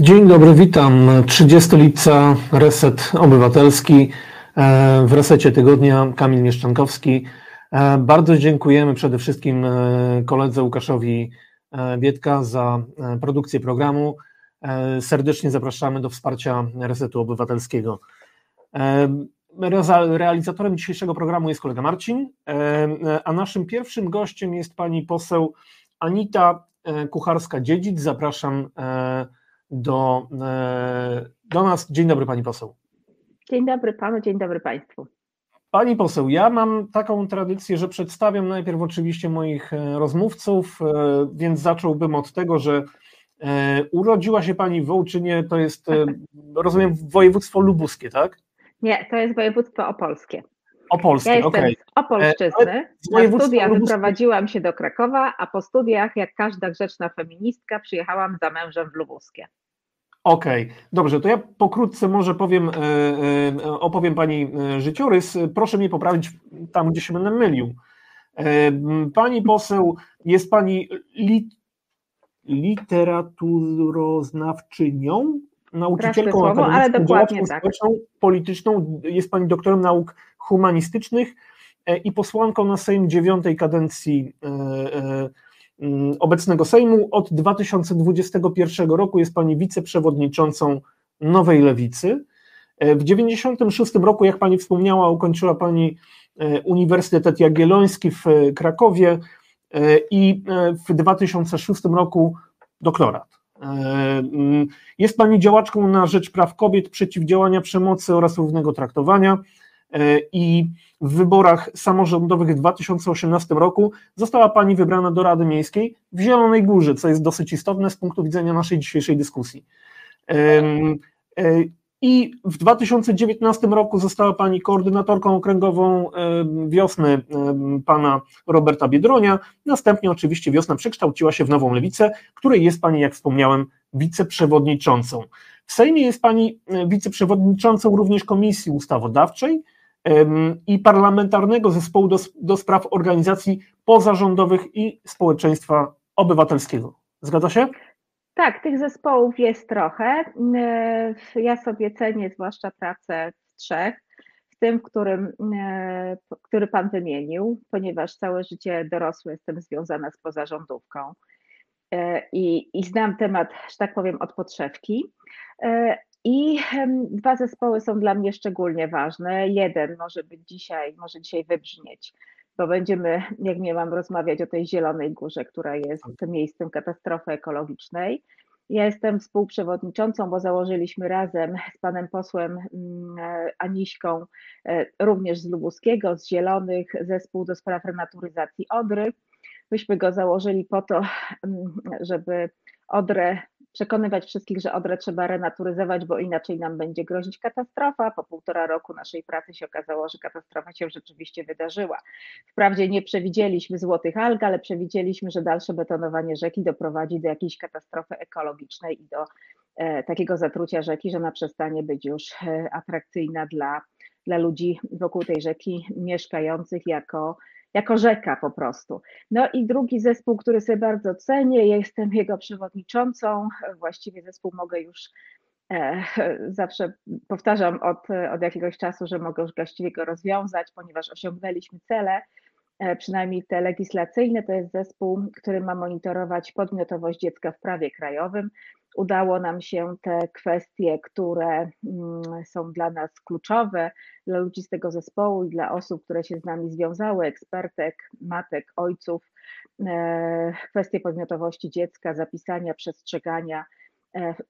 Dzień dobry, witam. 30 lipca, Reset Obywatelski. E, w resecie tygodnia Kamil Mieszczankowski. E, bardzo dziękujemy przede wszystkim e, koledze Łukaszowi Bietka za produkcję programu. Serdecznie zapraszamy do wsparcia Resetu Obywatelskiego. Realizatorem dzisiejszego programu jest kolega Marcin, a naszym pierwszym gościem jest pani poseł Anita Kucharska-Dziedzic. Zapraszam do, e, do nas. Dzień dobry Pani poseł. Dzień dobry Panu, dzień dobry Państwu. Pani poseł, ja mam taką tradycję, że przedstawiam najpierw oczywiście moich e, rozmówców, e, więc zacząłbym od tego, że urodziła się Pani w Wołczynie, to jest, rozumiem, województwo lubuskie, tak? Nie, to jest województwo opolskie. Opolskie, ja jestem okay. z Opolszczyzny. Na studiach wyprowadziłam się do Krakowa, a po studiach, jak każda grzeczna feministka, przyjechałam za mężem w Lubuskie. Okej, okay. dobrze, to ja pokrótce może powiem, e, e, opowiem Pani e, życiorys. Proszę mnie poprawić tam, gdzie się będę mylił. Pani poseł, jest Pani lit, literaturoznawczynią, nauczycielką słowo, ale dokładnie tak. polityczną, jest Pani doktorem nauk humanistycznych i posłanką na Sejm dziewiątej kadencji obecnego Sejmu. Od 2021 roku jest pani wiceprzewodniczącą Nowej Lewicy. E, w 1996 roku, jak pani wspomniała, ukończyła pani e, Uniwersytet Jagielloński w e, Krakowie i w 2006 roku doktorat. Mm, jest pani działaczką na rzecz praw kobiet, przeciwdziałania przemocy oraz równego traktowania. I w wyborach samorządowych w 2018 roku została Pani wybrana do Rady Miejskiej w Zielonej Górze, co jest dosyć istotne z punktu widzenia naszej dzisiejszej dyskusji. E, I w 2019 roku została Pani koordynatorką okręgową wiosny Pana Roberta Biedronia. Następnie oczywiście wiosna przekształciła się w Nową Lewicę, której jest Pani, jak wspomniałem, wiceprzewodniczącą. W Sejmie jest Pani wiceprzewodniczącą również Komisji Ustawodawczej, i Parlamentarnego Zespołu do, do Spraw Organizacji Pozarządowych i Społeczeństwa Obywatelskiego. Zgadza się? Tak, tych zespołów jest trochę. Ja sobie cenię zwłaszcza pracę w trzech, w tym, w którym, który Pan wymienił, ponieważ całe życie dorosłe jestem związana z pozarządówką e, i, i znam temat, że tak powiem, od podszewki. E, i dwa zespoły są dla mnie szczególnie ważne. Jeden może być dzisiaj, może dzisiaj wybrzmieć, bo będziemy, jak miałam rozmawiać o tej Zielonej Górze, która jest tym miejscem katastrofy ekologicznej. Ja jestem współprzewodniczącą, bo założyliśmy razem z panem posłem mm, Aniśką, e, również z Lubuskiego, z Zielonych, zespół do spraw renaturyzacji Odry. Myśmy go założyli po to, mm, żeby Odrę przekonywać wszystkich, że Odrę trzeba renaturyzować, bo inaczej nam będzie grozić katastrofa. Po półtora roku naszej pracy się okazało, że katastrofa się rzeczywiście wydarzyła. Wprawdzie nie przewidzieliśmy złotych alg, ale przewidzieliśmy, że dalsze betonowanie rzeki doprowadzi do jakiejś katastrofy ekologicznej i do e, takiego zatrucia rzeki, że ona przestanie być już e, atrakcyjna dla, dla ludzi wokół tej rzeki mieszkających jako jako rzeka po prostu. No i drugi zespół, który sobie bardzo cenię, jestem jego przewodniczącą, właściwie zespół mogę już e, zawsze powtarzam od, od jakiegoś czasu, że mogę już właściwie go rozwiązać, ponieważ osiągnęliśmy cele, przynajmniej te legislacyjne, to jest zespół, który ma monitorować podmiotowość dziecka w prawie krajowym, udało nam się te kwestie, które mm, są dla nas kluczowe, dla ludzi z tego zespołu i dla osób, które się z nami związały, ekspertek, matek, ojców, e, kwestie podmiotowości dziecka, zapisania, przestrzegania.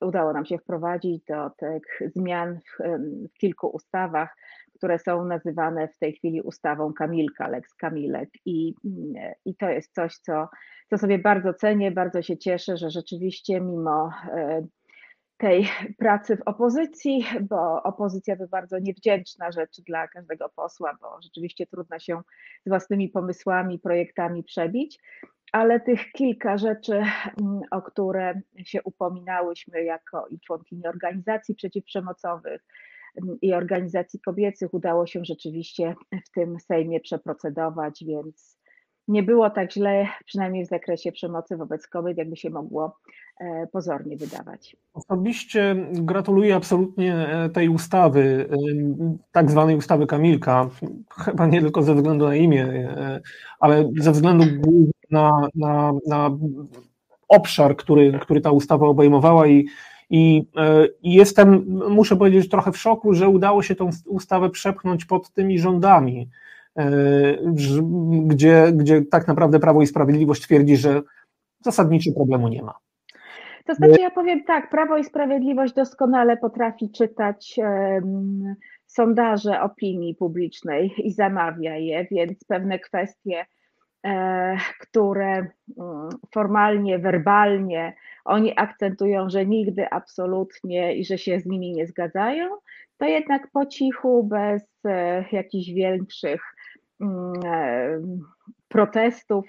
Udało nam się wprowadzić do tych zmian w, w kilku ustawach, które są nazywane w tej chwili ustawą Kamilka, Lex Kamilek. I, i to jest coś, co, co sobie bardzo cenię, bardzo się cieszę, że rzeczywiście mimo e, tej pracy w opozycji, bo opozycja to bardzo niewdzięczna rzecz dla każdego posła, bo rzeczywiście trudno się z własnymi pomysłami, projektami przebić, ale tych kilka rzeczy, mm, o które się upominałyśmy jako i członkini organizacji przeciwprzemocowych, i organizacji kobiecych udało się rzeczywiście w tym Sejmie przeprocedować, więc nie było tak źle, przynajmniej w zakresie przemocy wobec kobiet, jakby się mogło pozornie wydawać. Osobiście gratuluję absolutnie tej ustawy, tak zwanej ustawy Kamilka, chyba nie tylko ze względu na imię, ale ze względu na, na, na obszar, który, który ta ustawa obejmowała i, i, i jestem, muszę powiedzieć, trochę w szoku, że udało się tą ustawę przepchnąć pod tymi rządami, gdzie, gdzie tak naprawdę Prawo i Sprawiedliwość twierdzi, że zasadniczego problemu nie ma. To znaczy, ja powiem tak, Prawo i Sprawiedliwość doskonale potrafi czytać um, sondaże opinii publicznej i zamawia je, więc pewne kwestie, e, które mm, formalnie, werbalnie oni akcentują, że nigdy absolutnie i że się z nimi nie zgadzają, to jednak po cichu, bez e, jakichś większych mm, e, protestów,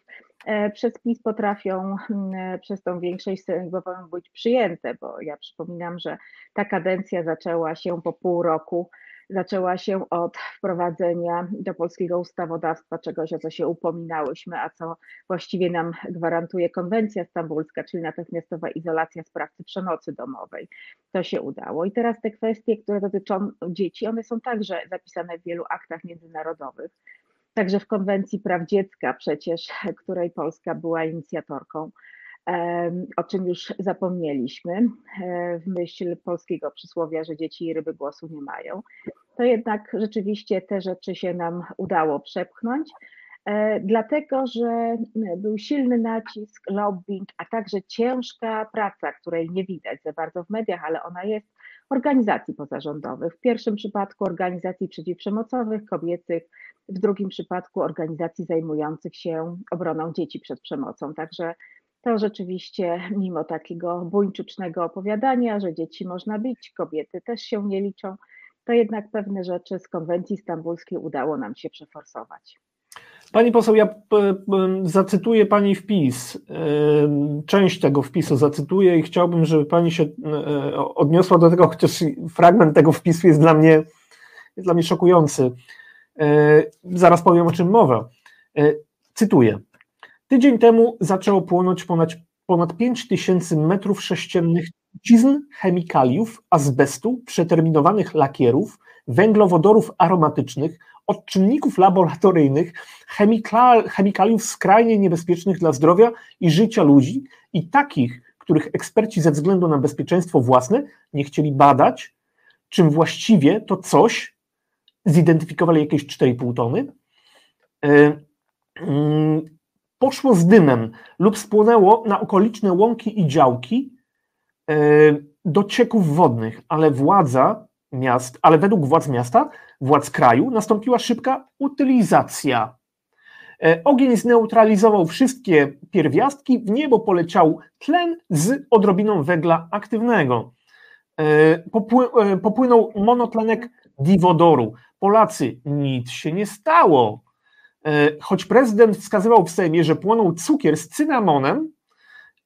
E, przez PiS potrafią mm, przez tą większość sejmową być przyjęte, bo ja przypominam, że ta kadencja zaczęła się po pół roku, zaczęła się od wprowadzenia do polskiego ustawodawstwa czegoś, o co się upominałyśmy, a co właściwie nam gwarantuje konwencja stambulska, czyli natychmiastowa izolacja sprawcy przemocy domowej. To się udało. I teraz te kwestie, które dotyczą dzieci, one są także zapisane w wielu aktach międzynarodowych także w Konwencji Praw Dziecka przecież, której Polska była inicjatorką, o czym już zapomnieliśmy, w myśl polskiego przysłowia, że dzieci i ryby głosu nie mają, to jednak rzeczywiście te rzeczy się nam udało przepchnąć, e, dlatego że był silny nacisk, lobbying, a także ciężka praca, której nie widać za bardzo w mediach, ale ona jest, organizacji pozarządowych. W pierwszym przypadku organizacji przeciwprzemocowych, kobiecych, w drugim przypadku organizacji zajmujących się obroną dzieci przed przemocą. Także to rzeczywiście, mimo takiego buńczucznego opowiadania, że dzieci można bić, kobiety też się nie liczą, to jednak pewne rzeczy z konwencji stambulskiej udało nam się przeforsować. Pani poseł, ja zacytuję Pani wpis, część tego wpisu zacytuję i chciałbym, żeby Pani się e, odniosła do tego, chociaż fragment tego wpisu jest dla mnie, jest dla mnie szokujący. E, zaraz powiem, o czym mowa. E, cytuję. Tydzień temu zaczęło płonąć ponad, ponad 5 tysięcy metrów sześciennych trucizn, chemikaliów, azbestu, przeterminowanych lakierów, węglowodorów aromatycznych, odczynników laboratoryjnych, chemikaliów skrajnie niebezpiecznych dla zdrowia i życia ludzi i takich, których eksperci ze względu na bezpieczeństwo własne nie chcieli badać, czym właściwie to coś zidentyfikowali jakieś 4,5 tony, e, mm, poszło z dymem lub spłonęło na okoliczne łąki i działki e, do cieków wodnych, ale władza miast, ale według władz miasta, władz kraju nastąpiła szybka utylizacja. E, ogień zneutralizował wszystkie pierwiastki, w niebo poleciał tlen z odrobiną węgla aktywnego. Popłynął monotlenek diwodoru. Polacy, nic się nie stało. E, choć prezydent wskazywał w Sejmie, że płonął cukier z cynamonem,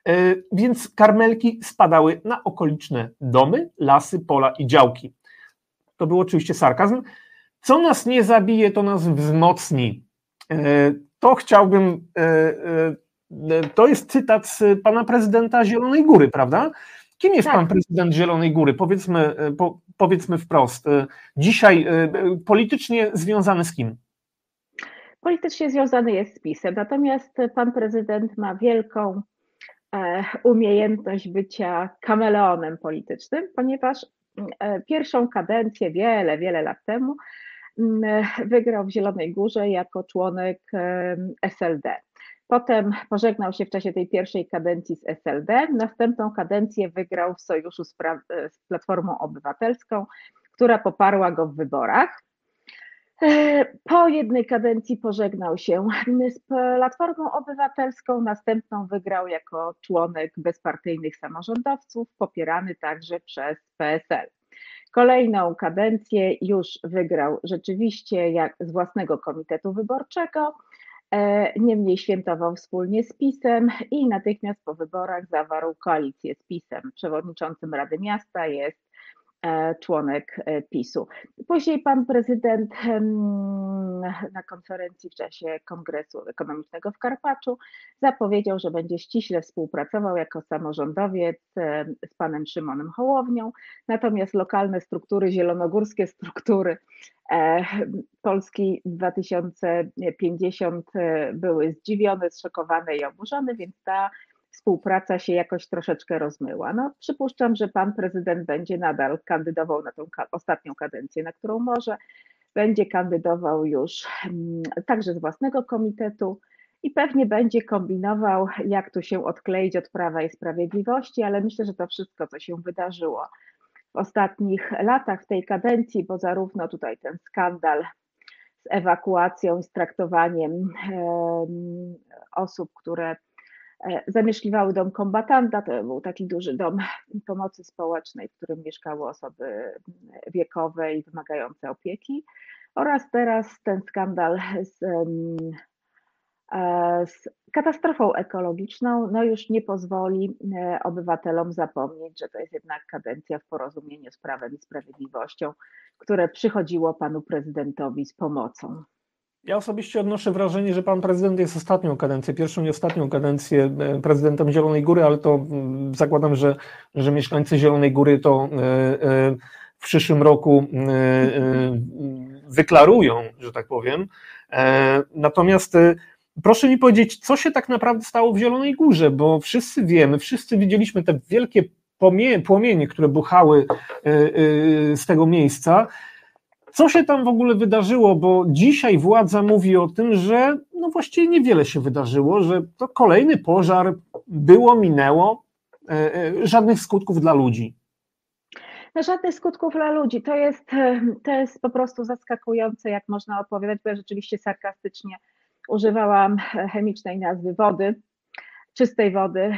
e, więc karmelki spadały na okoliczne domy, lasy, pola i działki. To był oczywiście sarkazm. Co nas nie zabije, to nas wzmocni. E, to chciałbym. To jest cytat z pana prezydenta Zielonej Góry, prawda? Kim jest tak. pan prezydent Zielonej Góry? Powiedzmy, po, powiedzmy wprost. Dzisiaj politycznie związany z kim? Politycznie związany jest z PiSem, natomiast pan prezydent ma wielką umiejętność bycia kameleonem politycznym, ponieważ pierwszą kadencję wiele, wiele lat temu wygrał w Zielonej Górze jako członek SLD. Potem pożegnał się w czasie tej pierwszej kadencji z SLD. Następną kadencję wygrał w sojuszu z, z Platformą Obywatelską, która poparła go w wyborach. E, po jednej kadencji pożegnał się z Platformą Obywatelską, następną wygrał jako członek bezpartyjnych samorządowców, popierany także przez PSL. Kolejną kadencję już wygrał rzeczywiście jak z własnego komitetu wyborczego, E, niemniej świętował wspólnie z PiSem i natychmiast po wyborach zawarł koalicję z PiSem. Przewodniczącym Rady Miasta jest członek e, PiSu. Później pan prezydent na konferencji w czasie Kongresu Ekonomicznego w Karpaczu zapowiedział, że będzie ściśle współpracował jako samorządowiec z panem Szymonem Hołownią, natomiast lokalne struktury, zielonogórskie struktury e, Polski 2050 były zdziwione, zszokowane i oburzone, więc ta współpraca się jakoś troszeczkę rozmyła. No, przypuszczam, że pan prezydent będzie nadal kandydował na tą ostatnią kadencję, na którą może. Będzie kandydował już mm, także z własnego komitetu i pewnie będzie kombinował, jak tu się odkleić od Prawa i Sprawiedliwości, ale myślę, że to wszystko, co się wydarzyło w ostatnich latach w tej kadencji, bo zarówno tutaj ten skandal z ewakuacją, z traktowaniem osób, które zamieszkiwały dom kombatanta. To był taki duży dom pomocy społecznej, w którym mieszkały osoby wiekowe i wymagające opieki. Oraz teraz ten skandal z, e, z katastrofą ekologiczną no już nie pozwoli e, obywatelom zapomnieć, że to jest jednak kadencja w porozumieniu z Prawem i Sprawiedliwością, które przychodziło panu prezydentowi z pomocą. Ja osobiście odnoszę wrażenie, że pan prezydent jest ostatnią kadencję, pierwszą i ostatnią kadencję e, prezydentem Zielonej Góry, ale to mm, zakładam, że, że mieszkańcy Zielonej Góry to e, e, w przyszłym roku wyklarują, że tak powiem. Natomiast proszę mi powiedzieć, co się tak naprawdę stało w Zielonej Górze, bo wszyscy wiemy, wszyscy widzieliśmy te wielkie płomienie, które buchały z tego miejsca. Co się tam w ogóle wydarzyło? Bo dzisiaj władza mówi o tym, że no właściwie niewiele się wydarzyło, że to kolejny pożar było, minęło, e, e, żadnych skutków dla ludzi. No żadnych skutków dla ludzi. To jest, e, to jest po prostu zaskakujące, jak można opowiadać, bo ja rzeczywiście sarkastycznie używałam chemicznej nazwy wody, czystej wody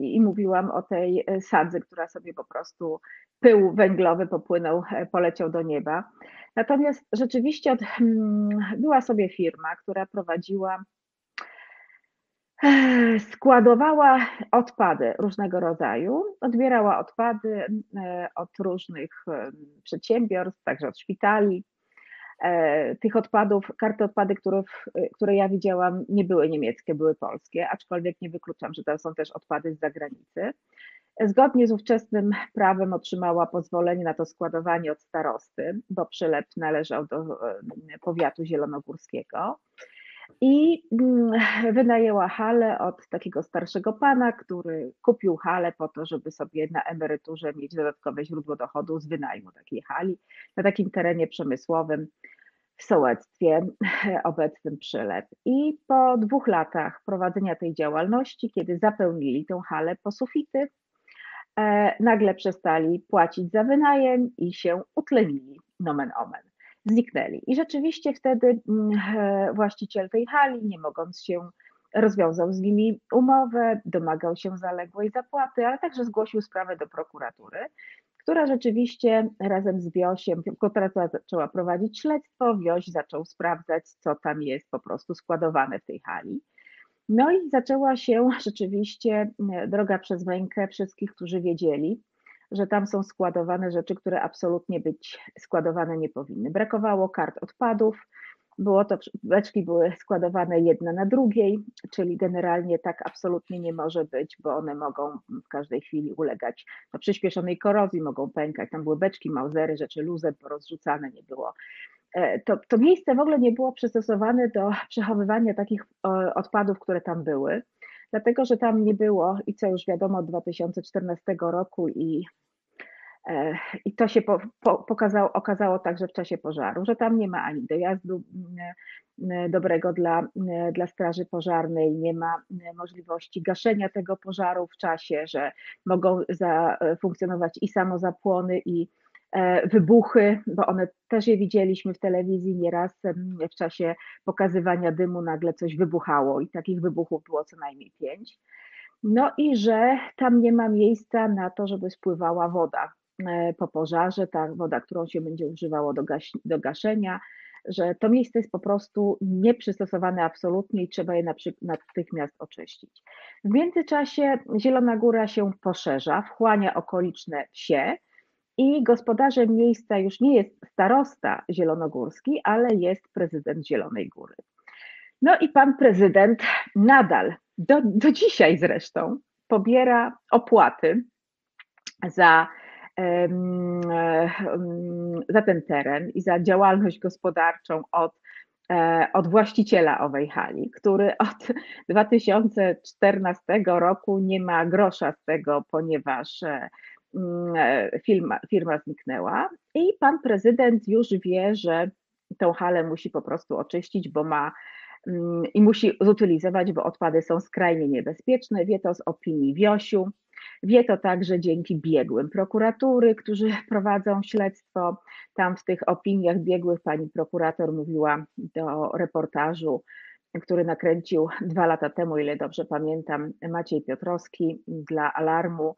i mówiłam o tej sadze, która sobie po prostu pył węglowy popłynął, poleciał do nieba. Natomiast rzeczywiście hmm, była sobie firma, która prowadziła, e, składowała odpady różnego rodzaju, odbierała odpady e, od różnych e, przedsiębiorstw, także od szpitali. Tych odpadów, karty odpady, które, które ja widziałam, nie były niemieckie, były polskie, aczkolwiek nie wykluczam, że to są też odpady z zagranicy. Zgodnie z ówczesnym prawem otrzymała pozwolenie na to składowanie od starosty, bo przylep należał do e, powiatu zielonogórskiego. I mm, wynajęła halę od takiego starszego pana, który kupił halę po to, żeby sobie na emeryturze mieć dodatkowe źródło dochodu z wynajmu takiej hali na takim terenie przemysłowym w sołectwie obecnym Przylep. I po dwóch latach prowadzenia tej działalności, kiedy zapełnili tą halę po sufity, E, nagle przestali płacić za wynajem i się utlenili, nomen omen, zniknęli. I rzeczywiście wtedy mm, właściciel tej hali, nie mogąc się rozwiązał z nimi umowę, domagał się zaległej zapłaty, ale także zgłosił sprawę do prokuratury, która rzeczywiście razem z Wiosiem, prokuratura zaczęła prowadzić śledztwo, Wioś zaczął sprawdzać, co tam jest po prostu składowane w tej hali. No i zaczęła się rzeczywiście e, droga przez mękę wszystkich, którzy wiedzieli, że tam są składowane rzeczy, które absolutnie być składowane nie powinny. Brakowało kart odpadów, było to, beczki były składowane jedna na drugiej, czyli generalnie tak absolutnie nie może być, bo one mogą w każdej chwili ulegać no, przyspieszonej korozji, mogą pękać. Tam były beczki, mauzery, rzeczy luzem porozrzucane, nie było E, to, to miejsce w ogóle nie było przystosowane do przechowywania takich odpadów, które tam były, dlatego że tam nie było, i co już wiadomo od 2014 roku, i, i to się po, po, pokazało, okazało także w czasie pożaru, że tam nie ma ani dojazdu dobrego dla, dla Straży Pożarnej, nie ma możliwości gaszenia tego pożaru w czasie, że mogą zafunkcjonować i samozapłony, i E, wybuchy, bo one też je widzieliśmy w telewizji nieraz w czasie pokazywania dymu nagle coś wybuchało i takich wybuchów było co najmniej pięć. No i że tam nie ma miejsca na to, żeby spływała woda e, po pożarze, ta woda, którą się będzie używało do, gaś do gaszenia, że to miejsce jest po prostu nieprzystosowane absolutnie i trzeba je natychmiast oczyścić. W międzyczasie Zielona Góra się poszerza, wchłania okoliczne wsie, i gospodarzem miejsca już nie jest starosta zielonogórski, ale jest prezydent Zielonej Góry. No i pan prezydent nadal, do, do dzisiaj zresztą, pobiera opłaty za, za ten teren i za działalność gospodarczą od, e, od właściciela owej hali, który od 2014 roku nie ma grosza z tego, ponieważ e, firma, firma zniknęła i pan prezydent już wie, że tę halę musi po prostu oczyścić, bo ma i musi zutylizować, bo odpady są skrajnie niebezpieczne. Wie to z opinii Wiosiu. Wie to także dzięki biegłym prokuratury, którzy prowadzą śledztwo. Tam w tych opiniach biegłych pani prokurator mówiła do reportażu, który nakręcił dwa lata temu, ile dobrze pamiętam, Maciej Piotrowski dla Alarmu,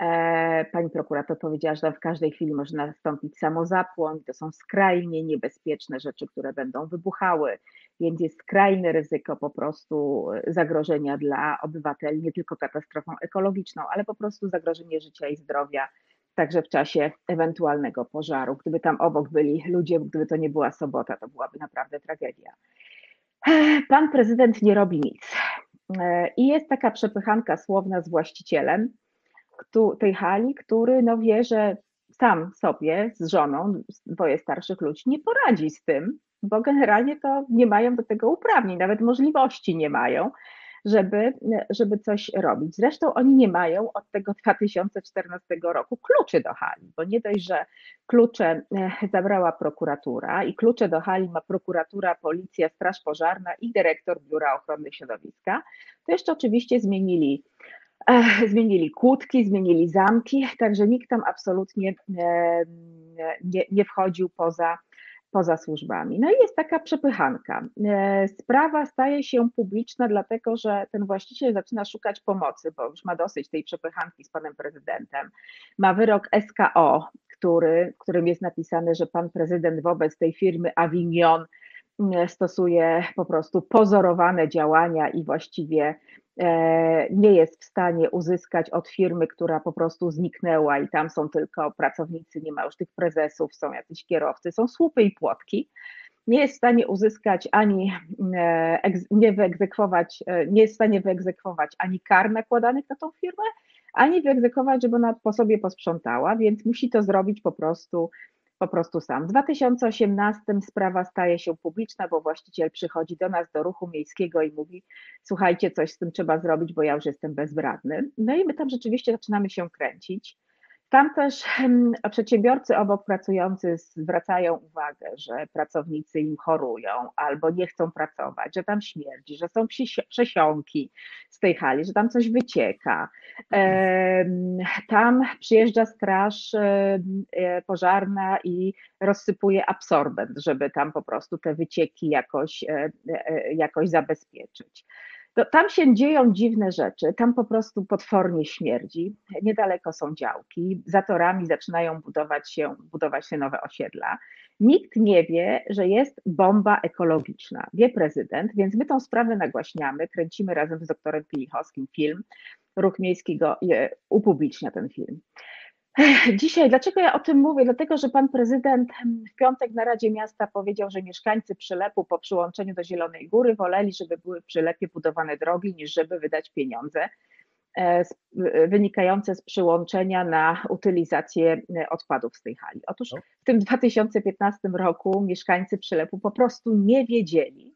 E, pani prokurator powiedziała, że w każdej chwili może nastąpić samozapłon. To są skrajnie niebezpieczne rzeczy, które będą wybuchały, więc jest skrajne ryzyko po prostu zagrożenia dla obywateli, nie tylko katastrofą ekologiczną, ale po prostu zagrożenie życia i zdrowia, także w czasie ewentualnego pożaru. Gdyby tam obok byli ludzie, gdyby to nie była sobota, to byłaby naprawdę tragedia. E, pan prezydent nie robi nic. E, I jest taka przepychanka słowna z właścicielem, tej hali, który no wie, że sam sobie z żoną, dwoje starszych ludzi, nie poradzi z tym, bo generalnie to nie mają do tego uprawnień, nawet możliwości nie mają, żeby, żeby coś robić. Zresztą oni nie mają od tego 2014 roku kluczy do hali, bo nie dość, że klucze e, zabrała prokuratura i klucze do hali ma prokuratura, policja, straż pożarna i dyrektor Biura Ochrony Środowiska, to jeszcze oczywiście zmienili Zmienili kłódki, zmienili zamki, także nikt tam absolutnie nie, nie wchodził poza, poza służbami. No i jest taka przepychanka. E, sprawa staje się publiczna, dlatego że ten właściciel zaczyna szukać pomocy, bo już ma dosyć tej przepychanki z panem prezydentem. Ma wyrok SKO, który, w którym jest napisane, że pan prezydent wobec tej firmy Avignon stosuje po prostu pozorowane działania i właściwie nie jest w stanie uzyskać od firmy, która po prostu zniknęła i tam są tylko pracownicy, nie ma już tych prezesów, są jacyś kierowcy, są słupy i płotki. Nie jest w stanie uzyskać ani e, nie wyegzekwować, e, nie jest w stanie wyegzekwować ani kar nakładanych na tą firmę, ani wyegzekwować, żeby ona po sobie posprzątała, więc musi to zrobić po prostu po prostu sam. W 2018 sprawa staje się publiczna, bo właściciel przychodzi do nas, do ruchu miejskiego i mówi: Słuchajcie, coś z tym trzeba zrobić, bo ja już jestem bezbradny. No i my tam rzeczywiście zaczynamy się kręcić. Tam też przedsiębiorcy obok pracujący zwracają uwagę, że pracownicy im chorują albo nie chcą pracować, że tam śmierdzi, że są przesiąki z tej hali, że tam coś wycieka. Tam przyjeżdża straż e, pożarna i rozsypuje absorbent, żeby tam po prostu te wycieki jakoś, e, e, jakoś zabezpieczyć. To tam się dzieją dziwne rzeczy, tam po prostu potwornie śmierdzi. Niedaleko są działki, za torami zaczynają budować się, budować się nowe osiedla. Nikt nie wie, że jest bomba ekologiczna. Wie prezydent, więc my tą sprawę nagłaśniamy, kręcimy razem z doktorem Pilichowskim film. Ruch Miejski go upublicznia ten film. Dzisiaj, dlaczego ja o tym mówię? Dlatego, że pan prezydent w piątek na Radzie Miasta powiedział, że mieszkańcy Przylepu po przyłączeniu do Zielonej Góry woleli, żeby były w Przylepie budowane drogi, niż żeby wydać pieniądze e, wynikające z przyłączenia na utylizację e, odpadów z tej hali. Otóż no. w tym 2015 roku mieszkańcy Przylepu po prostu nie wiedzieli,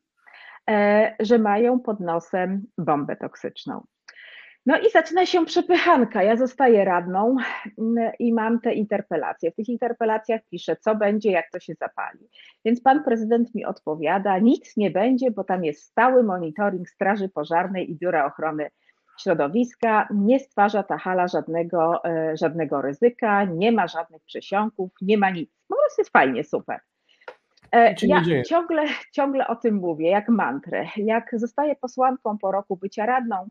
e, że mają pod nosem bombę toksyczną. No i zaczyna się przepychanka. Ja zostaję radną mm, i mam te interpelacje. W tych interpelacjach piszę, co będzie, jak to się zapali. Więc pan prezydent mi odpowiada, nic nie będzie, bo tam jest stały monitoring Straży Pożarnej i Biura Ochrony Środowiska. Nie stwarza ta hala żadnego, e, żadnego ryzyka, nie ma żadnych przesiąków, nie ma nic. Po prostu jest fajnie, super. E, ja ciągle, ciągle o tym mówię, jak mantrę. Jak zostaję posłanką po roku bycia radną,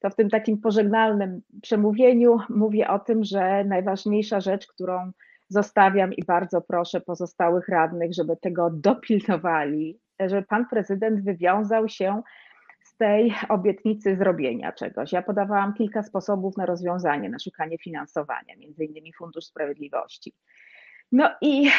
to w tym takim pożegnalnym przemówieniu mówię o tym, że najważniejsza rzecz, którą zostawiam i bardzo proszę pozostałych radnych, żeby tego dopilnowali, że pan prezydent wywiązał się z tej obietnicy zrobienia czegoś. Ja podawałam kilka sposobów na rozwiązanie, na szukanie finansowania, między innymi Fundusz Sprawiedliwości. No i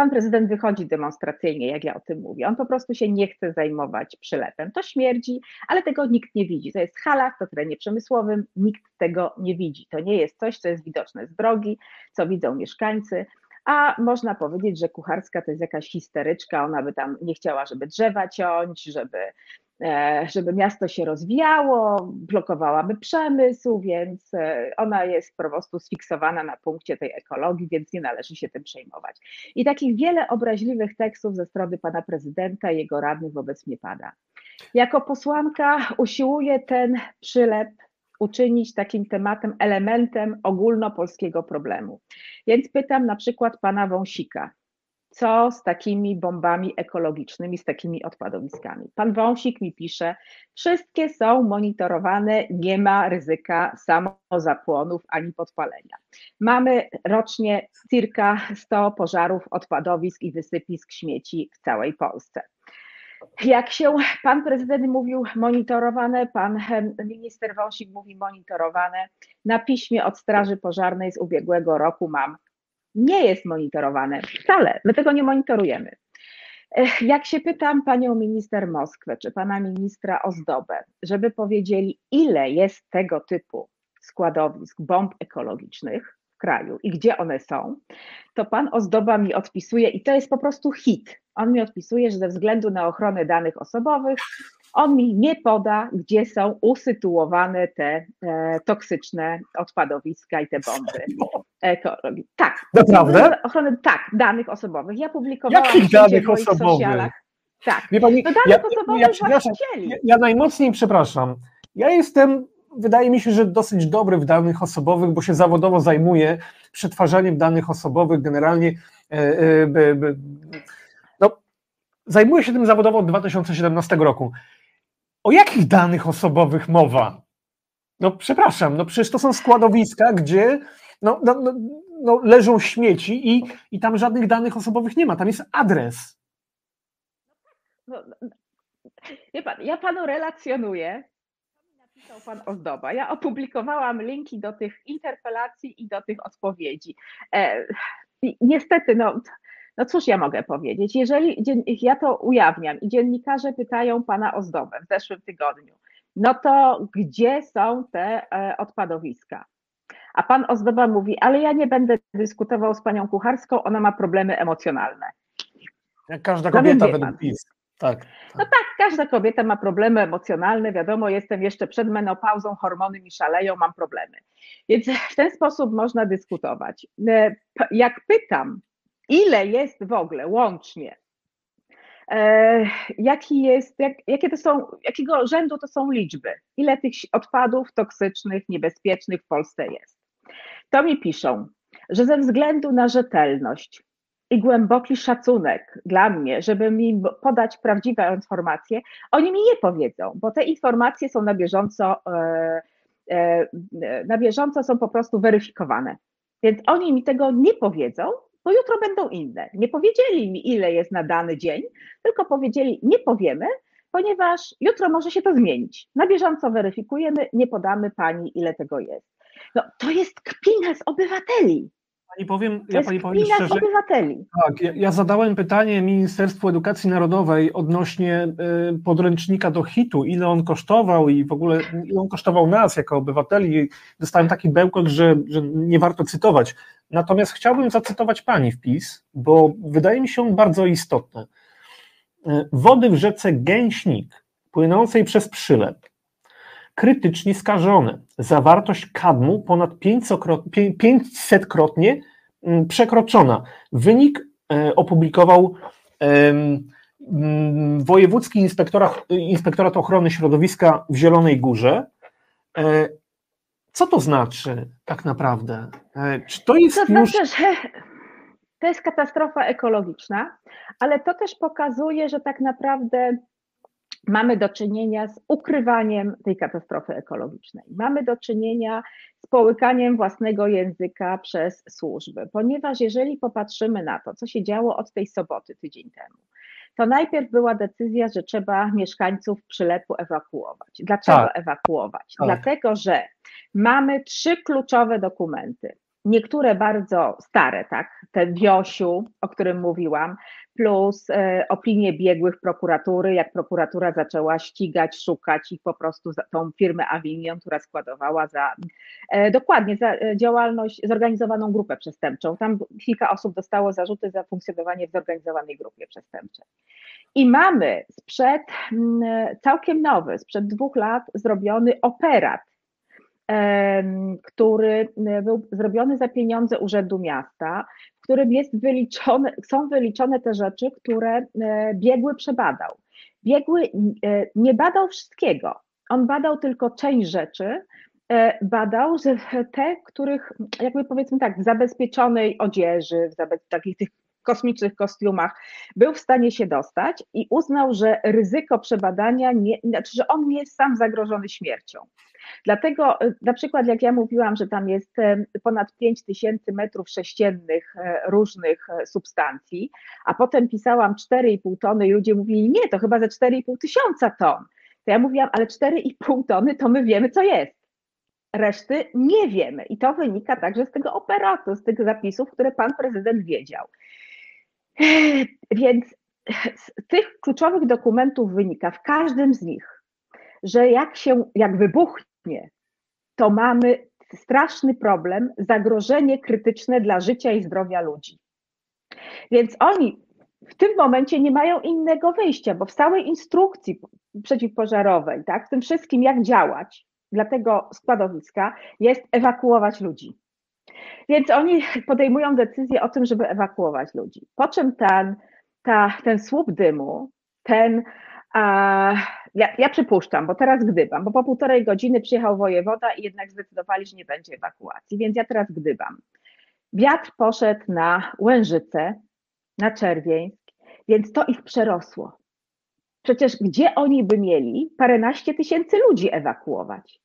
pan prezydent wychodzi demonstracyjnie, jak ja o tym mówię. On po prostu się nie chce zajmować przylepem. To śmierdzi, ale tego nikt nie widzi. To jest hala, to terenie przemysłowym, nikt tego nie widzi. To nie jest coś, co jest widoczne z drogi, co widzą mieszkańcy. A można powiedzieć, że kucharska to jest jakaś histeryczka, ona by tam nie chciała, żeby drzewa ciąć, żeby żeby miasto się rozwijało, blokowałaby przemysł, więc e, ona jest po prostu sfiksowana na punkcie tej ekologii, więc nie należy się tym przejmować. I takich wiele obraźliwych tekstów ze strony pana prezydenta i jego radnych wobec mnie pada. Jako posłanka usiłuję ten przylep uczynić takim tematem, elementem ogólnopolskiego problemu. Więc pytam na przykład pana Wąsika, co z takimi bombami ekologicznymi, z takimi odpadowiskami. Pan Wąsik mi pisze, wszystkie są monitorowane, nie ma ryzyka samozapłonów ani podpalenia. Mamy rocznie circa 100 pożarów odpadowisk i wysypisk śmieci w całej Polsce. Jak się pan prezydent mówił monitorowane, pan minister Wąsik mówi monitorowane, na piśmie od Straży Pożarnej z ubiegłego roku mam nie jest monitorowane wcale. My tego nie monitorujemy. Jak się pytam panią minister Moskwę czy pana ministra Ozdobę, żeby powiedzieli, ile jest tego typu składowisk bomb ekologicznych w kraju i gdzie one są, to pan Ozdoba mi odpisuje, i to jest po prostu hit. On mi odpisuje, że ze względu na ochronę danych osobowych on mi nie poda, gdzie są usytuowane te e, toksyczne odpadowiska i te bomby ekologii. Tak. Naprawdę? Ochrony, tak, danych osobowych. Ja publikowałam Jakich danych osobowych? Tak. Wie pani, no danych ja, osobowych ja, ja, ja najmocniej przepraszam. Ja jestem wydaje mi się, że dosyć dobry w danych osobowych, bo się zawodowo zajmuję przetwarzaniem danych osobowych, generalnie e, e, no, zajmuję się tym zawodowo od 2017 roku. O jakich danych osobowych mowa? No przepraszam, no przecież to są składowiska, gdzie no, no, no, no leżą śmieci i, i tam żadnych danych osobowych nie ma, tam jest adres. No, wie pan, ja panu relacjonuję, napisał pan Ozdoba. Ja opublikowałam linki do tych interpelacji i do tych odpowiedzi. E, niestety, no, no cóż ja mogę powiedzieć? Jeżeli ja to ujawniam i dziennikarze pytają pana Ozdobę w zeszłym tygodniu, no to gdzie są te e, odpadowiska? A pan Ozdoba mówi, ale ja nie będę dyskutował z panią Kucharską, ona ma problemy emocjonalne. Jak każda kobieta no, według PiS. Tak, tak. No tak, każda kobieta ma problemy emocjonalne, wiadomo, jestem jeszcze przed menopauzą, hormony mi szaleją, mam problemy. Więc w ten sposób można dyskutować. E, jak pytam, ile jest w ogóle łącznie, e, jaki jest, jak, jakie to są, jakiego rzędu to są liczby, ile tych odpadów toksycznych, niebezpiecznych w Polsce jest. To mi piszą, że ze względu na rzetelność i głęboki szacunek dla mnie, żeby mi podać prawdziwe informacje, oni mi nie powiedzą, bo te informacje są na bieżąco, e, e, na bieżąco są po prostu weryfikowane. Więc oni mi tego nie powiedzą, bo jutro będą inne. Nie powiedzieli mi, ile jest na dany dzień, tylko powiedzieli, nie powiemy, ponieważ jutro może się to zmienić. Na bieżąco weryfikujemy, nie podamy pani, ile tego jest. No, to jest kpina z obywateli. Pani powiem, to ja pani powiem szczerze. obywateli. Tak, ja, ja, zadałem pytanie Ministerstwu Edukacji Narodowej odnośnie y, podręcznika do hitu, ile on kosztował i w ogóle ile on kosztował nas jako obywateli. Dostałem taki bełkot, że, że nie warto cytować. Natomiast chciałbym zacytować pani wpis, bo wydaje mi się on bardzo istotny. Wody w rzece Gęśnik, płynącej przez przylep, krytycznie skażone. Zawartość kadmu ponad 500-krotnie mm, przekroczona. Wynik e, opublikował mm, Wojewódzki Inspektorat, Inspektorat Ochrony Środowiska w Zielonej Górze. E, co to znaczy tak naprawdę? E, czy to jest to już... Znaczy, że to jest katastrofa ekologiczna, ale to też pokazuje, że tak naprawdę mamy do czynienia z ukrywaniem tej katastrofy ekologicznej. Mamy do czynienia z połykaniem własnego języka przez służby, ponieważ jeżeli popatrzymy na to, co się działo od tej soboty tydzień temu, to najpierw była decyzja, że trzeba mieszkańców przylepu ewakuować. Dlaczego tak. ewakuować? Tak. Dlatego, że mamy trzy kluczowe dokumenty niektóre bardzo stare, tak, ten Wiosiu, o którym mówiłam, plus e, opinie biegłych prokuratury, jak prokuratura zaczęła ścigać, szukać ich po prostu tą firmę Avignon, która składowała za e, dokładnie za e, działalność, zorganizowaną grupę przestępczą. Tam kilka osób dostało zarzuty za funkcjonowanie w zorganizowanej grupie przestępczej. I mamy sprzed całkiem nowy, sprzed dwóch lat zrobiony operat który e, był zrobiony za pieniądze Urzędu Miasta, w którym jest wyliczone, są wyliczone te rzeczy, które e, biegły przebadał. Biegły e, nie badał wszystkiego, on badał tylko część rzeczy, badał, że te, których jakby powiedzmy tak, w zabezpieczonej odzieży, w takich tych kosmicznych kostiumach, był w stanie się dostać i uznał, że ryzyko przebadania, nie, znaczy, że on nie jest sam zagrożony śmiercią. Dlatego e, na przykład jak ja mówiłam, że tam jest e, ponad 5 tysięcy metrów sześciennych e, różnych substancji, a potem pisałam 4,5 tony i ludzie mówili, nie, to chyba ze 4,5 tysiąca ton. To ja mówiłam, ale 4,5 tony to my wiemy, co jest. Reszty nie wiemy i to wynika także z tego operatu, z tych zapisów, które pan prezydent wiedział. Więc z tych kluczowych dokumentów wynika w każdym z nich, że jak się, jak wybuchnie, to mamy straszny problem, zagrożenie krytyczne dla życia i zdrowia ludzi. Więc oni w tym momencie nie mają innego wyjścia, bo w całej instrukcji przeciwpożarowej, tak, w tym wszystkim, jak działać dla tego składowiska, jest ewakuować ludzi. Więc oni podejmują decyzję o tym, żeby ewakuować ludzi. Po czym ten, ta, ten słup dymu, ten a, ja, ja przypuszczam, bo teraz gdybam, bo po półtorej godziny przyjechał wojewoda i jednak zdecydowali, że nie będzie ewakuacji, więc ja teraz gdybam. Wiatr poszedł na Łężyce, na Czerwieńsk, więc to ich przerosło. Przecież gdzie oni by mieli paręnaście tysięcy ludzi ewakuować?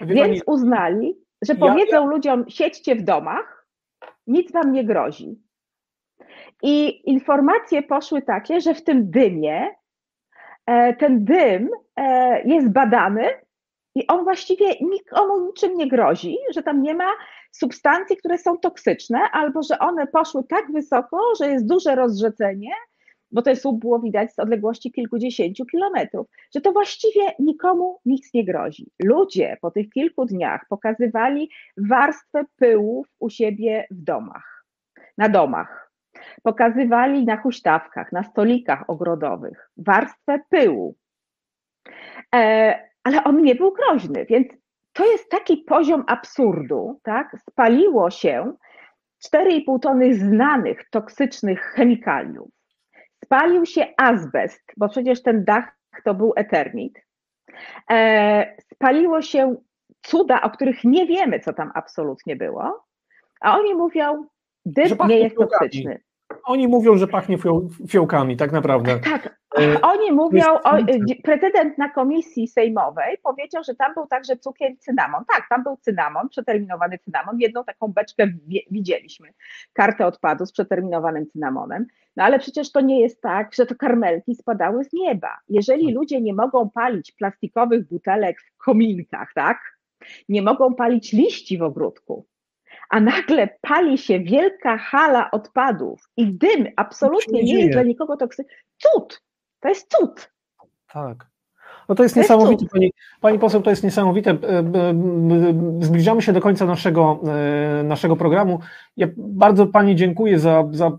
Więc uznali, że powiedzą ja, ja... ludziom, siedźcie w domach, nic wam nie grozi. I informacje poszły takie, że w tym dymie ten dym e, jest badany i on właściwie nikomu niczym nie grozi, że tam nie ma substancji, które są toksyczne, albo że one poszły tak wysoko, że jest duże rozrzedzenie, bo to słup było widać z odległości kilkudziesięciu kilometrów, że to właściwie nikomu nic nie grozi. Ludzie po tych kilku dniach pokazywali warstwę pyłów u siebie w domach, na domach pokazywali na huśtawkach, na stolikach ogrodowych warstwę pyłu. E, ale on nie był groźny, więc to jest taki poziom absurdu, tak? Spaliło się 4,5 tony znanych toksycznych chemikaliów. Spalił się azbest, bo przecież ten dach to był eternit. E, spaliło się cuda, o których nie wiemy, co tam absolutnie było, a oni mówią, dym nie jest toksyczny. Oni mówią, że pachnie fiołkami, tak naprawdę. Tak, e, oni mówią, o, e, prezydent na komisji sejmowej powiedział, że tam był także cukier i cynamon. Tak, tam był cynamon, przeterminowany cynamon. Jedną taką beczkę widzieliśmy, kartę odpadu z przeterminowanym cynamonem. No ale przecież to nie jest tak, że to karmelki spadały z nieba. Jeżeli tak. ludzie nie mogą palić plastikowych butelek w kominkach, tak? Nie mogą palić liści w ogródku, a nagle pali się wielka hala odpadów i dym absolutnie nie, nie jest dla nikogo toksyczny. Cud! To jest cud. Tak. No to jest to niesamowite, jest pani, pani poseł, to jest niesamowite. E, e, zbliżamy się do końca naszego, e, naszego programu. Ja bardzo Pani dziękuję za, za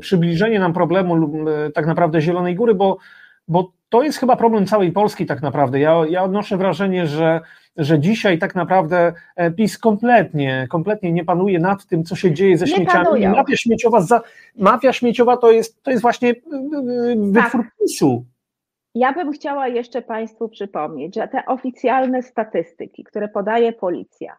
przybliżenie nam problemu tak naprawdę Zielonej Góry, bo, bo to jest chyba problem całej Polski tak naprawdę. Ja, ja odnoszę wrażenie, że że dzisiaj tak naprawdę e, PiS kompletnie, kompletnie nie panuje nad tym, co się dzieje ze nie śmieciami. Panują. Mafia śmieciowa, za, mafia śmieciowa to jest, to jest właśnie e, e, wytwór tak. PiSu. Ja bym chciała jeszcze Państwu przypomnieć, że te oficjalne statystyki, które podaje policja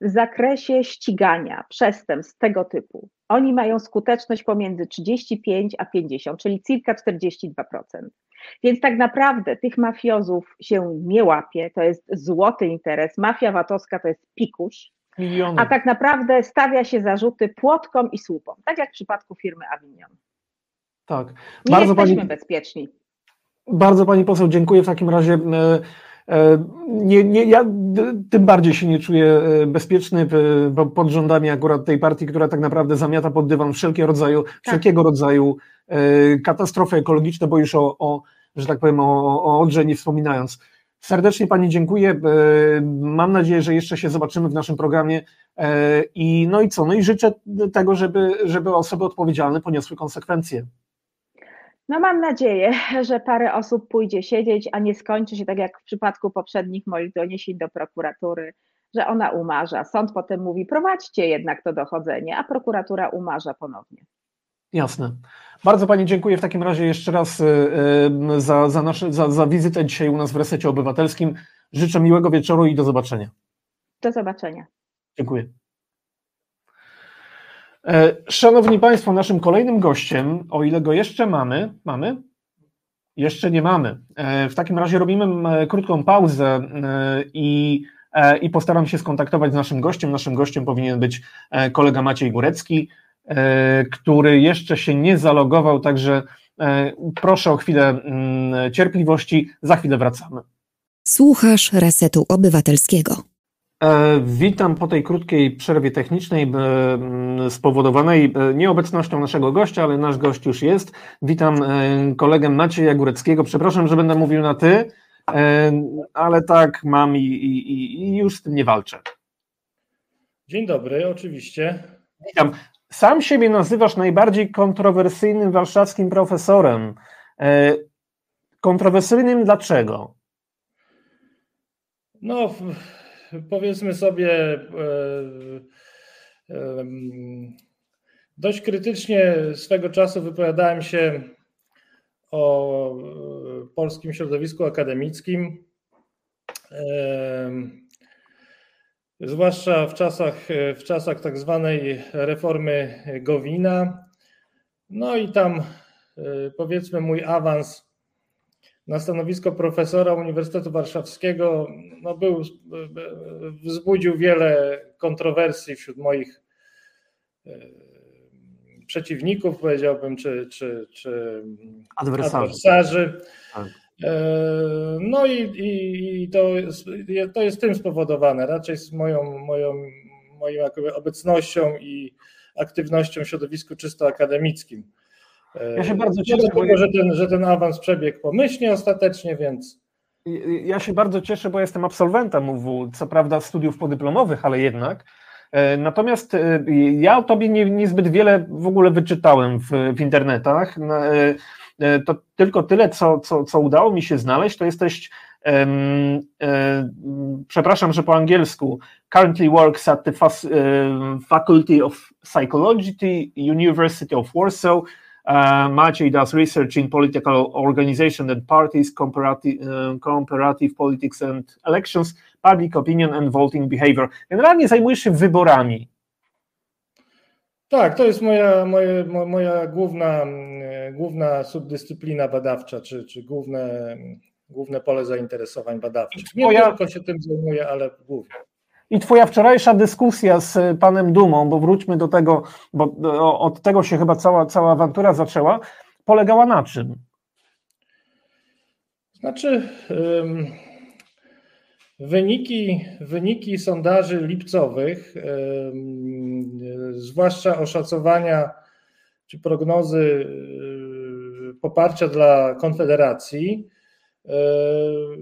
w zakresie ścigania przestępstw tego typu, oni mają skuteczność pomiędzy 35 a 50, czyli circa 42%. Więc tak naprawdę tych mafiozów się nie łapie, to jest złoty interes. Mafia VAT-owska to jest pikuś, Miliony. a tak naprawdę stawia się zarzuty płotkom i słupom, tak jak w przypadku firmy Avignon. Tak. Nie bardzo jesteśmy pani, bezpieczni. Bardzo Pani poseł dziękuję w takim razie. E, e, nie, nie, ja tym bardziej się nie czuję e, bezpieczny pod rządami akurat tej partii, która tak naprawdę zamiata pod dywan wszelkie rodzaju, tak. wszelkiego rodzaju katastrofy ekologiczne, bo już o, o że tak powiem, o, o Odrze nie wspominając. Serdecznie Pani dziękuję. Mam nadzieję, że jeszcze się zobaczymy w naszym programie. I no i co? No i życzę tego, żeby, żeby osoby odpowiedzialne poniosły konsekwencje. No mam nadzieję, że parę osób pójdzie siedzieć, a nie skończy się tak jak w przypadku poprzednich moich doniesień do prokuratury, że ona umarza. Sąd potem mówi, prowadźcie jednak to dochodzenie, a prokuratura umarza ponownie. Jasne. Bardzo Pani dziękuję w takim razie jeszcze raz y, y, za, za, nasze, za, za wizytę dzisiaj u nas w Resecie Obywatelskim. Życzę miłego wieczoru i do zobaczenia. Do zobaczenia. Dziękuję. E, szanowni Państwo, naszym kolejnym gościem, o ile go jeszcze mamy, mamy? Jeszcze nie mamy. E, w takim razie robimy krótką pauzę e, i, i postaram się skontaktować z naszym gościem. Naszym gościem powinien być kolega Maciej Górecki, który jeszcze się nie zalogował, także proszę o chwilę cierpliwości. Za chwilę wracamy. Słuchasz Resetu Obywatelskiego. E, witam po tej krótkiej przerwie technicznej e, spowodowanej e, nieobecnością naszego gościa, ale nasz gość już jest. Witam kolegę Macieja Góreckiego. Przepraszam, że będę mówił na ty, ale tak mam i, i, i już z tym nie walczę. Dzień dobry, oczywiście. Witam. Sam siebie nazywasz najbardziej kontrowersyjnym warszawskim profesorem. Kontrowersyjnym dlaczego? No, powiedzmy sobie, e, e, dość krytycznie swego czasu wypowiadałem się o e, polskim środowisku akademickim. Zwłaszcza w czasach, w czasach tak zwanej reformy Gowina. No i tam powiedzmy mój awans na stanowisko profesora Uniwersytetu Warszawskiego no był, wzbudził wiele kontrowersji wśród moich e, przeciwników, powiedziałbym, czy, czy, czy adwersarzy. adwersarzy. Tak. E, no i, i, i, to, jest, to jest tym spowodowane, raczej z moją, moją, moją obecnością i aktywnością w środowisku czysto akademickim. Ja się bardzo cieszę. Bo... że, ten, że ten awans przebiegł pomyślnie ostatecznie, więc. Ja się bardzo cieszę, bo jestem absolwentem UW, co prawda studiów podyplomowych, ale jednak. E, natomiast e, ja o tobie nie, niezbyt wiele w ogóle wyczytałem w, w internetach. E, to tylko tyle, co, co, co udało mi się znaleźć, to jesteś, um, um, przepraszam, że po angielsku, currently works at the Faculty of Psychology, University of Warsaw, Uh, Maciej does research in political organization and parties, comparative, uh, comparative politics and elections, public opinion and voting behavior. Generalnie zajmujesz się wyborami. Tak, to jest moja, moja, moja główna, główna subdyscyplina badawcza, czy, czy główne, główne pole zainteresowań badawczych. Nie tylko się tym zajmuję, ale głównie. I Twoja wczorajsza dyskusja z panem Dumą, bo wróćmy do tego, bo od tego się chyba cała, cała awantura zaczęła, polegała na czym? Znaczy, wyniki, wyniki sondaży lipcowych, zwłaszcza oszacowania czy prognozy poparcia dla Konfederacji, E,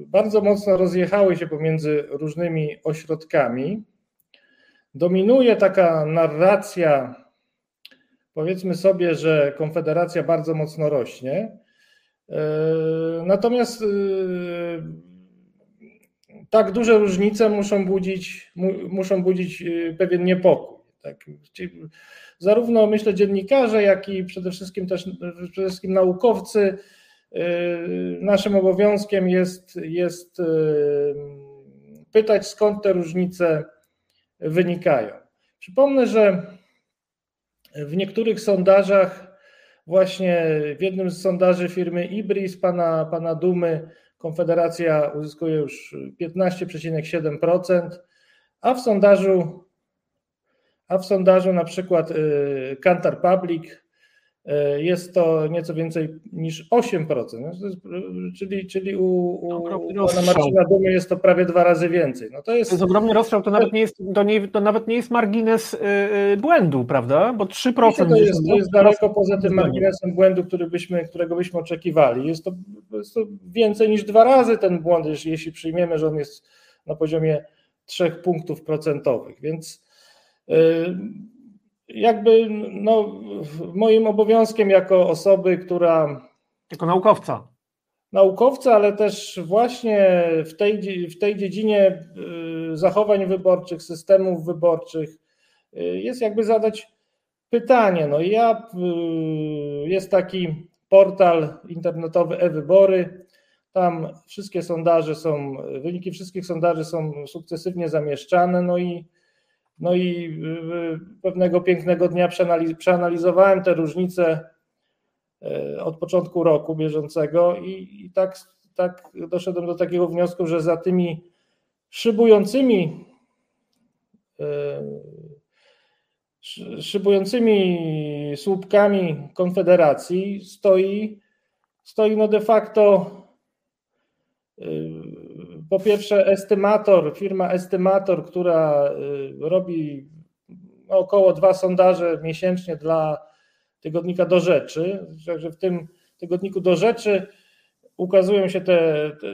bardzo mocno rozjechały się pomiędzy różnymi ośrodkami. Dominuje taka narracja, powiedzmy sobie, że Konfederacja bardzo mocno rośnie. E, natomiast e, tak duże różnice muszą budzić, muszą budzić pewien niepokój. Tak? Zarówno myślę dziennikarze, jak i przede wszystkim też przede wszystkim naukowcy naszym obowiązkiem jest, jest y, pytać, skąd te różnice wynikają. Przypomnę, że w niektórych sondażach, właśnie w jednym z sondaży firmy Ibris, pana, pana Dumy, Konfederacja uzyskuje już 15,7%, a w sondażu, a w sondażu na przykład y, Kantar Public jest to nieco więcej niż 8%, no czyli, czyli u, u pana Marcina Dumy jest to prawie dwa razy więcej. No to, jest, to jest ogromny rozstrzał, to nawet nie jest, to nie, to nawet nie jest margines yy, błędu, prawda? Bo 3% to jest, to jest daleko poza tym marginesem błędu, który byśmy, którego byśmy oczekiwali. Jest to, jest to więcej niż dwa razy ten błąd, jeśli, jeśli przyjmiemy, że on jest na poziomie 3 punktów procentowych, więc yy, jakby no, moim obowiązkiem jako osoby, która. Jako naukowca. Naukowca, ale też właśnie w tej, w tej dziedzinie y, zachowań wyborczych, systemów wyborczych, y, jest jakby zadać pytanie. No ja y, jest taki portal internetowy e-wybory. Tam wszystkie sondaże są, wyniki wszystkich sondaży są sukcesywnie zamieszczane. No i no i y, pewnego pięknego dnia przeanalizowałem te różnice e, od początku roku bieżącego i, i tak, tak doszedłem do takiego wniosku, że za tymi szybującymi szybującymi słupkami Konfederacji stoi, stoi no de facto y, po pierwsze estymator, firma estymator, która y, robi około dwa sondaże miesięcznie dla tygodnika do rzeczy, także w tym tygodniku do rzeczy ukazują się te, te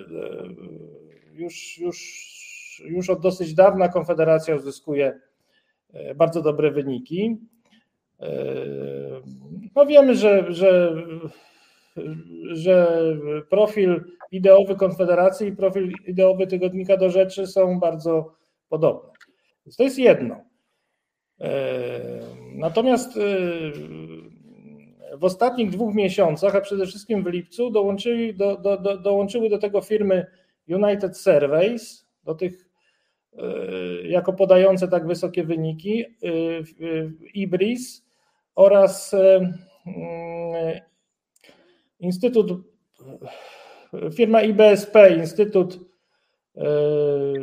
już, już, już od dosyć dawna Konfederacja uzyskuje e, bardzo dobre wyniki. No wiemy, że, że że profil ideowy Konfederacji i profil ideowy Tygodnika do Rzeczy są bardzo podobne. Więc to jest jedno. E, natomiast e, w ostatnich dwóch miesiącach, a przede wszystkim w lipcu, dołączyli do, do, do, dołączyły do tego firmy United Surveys, do tych e, jako podające tak wysokie wyniki, Ibris oraz Instytut, firma IBSP, Instytut. E,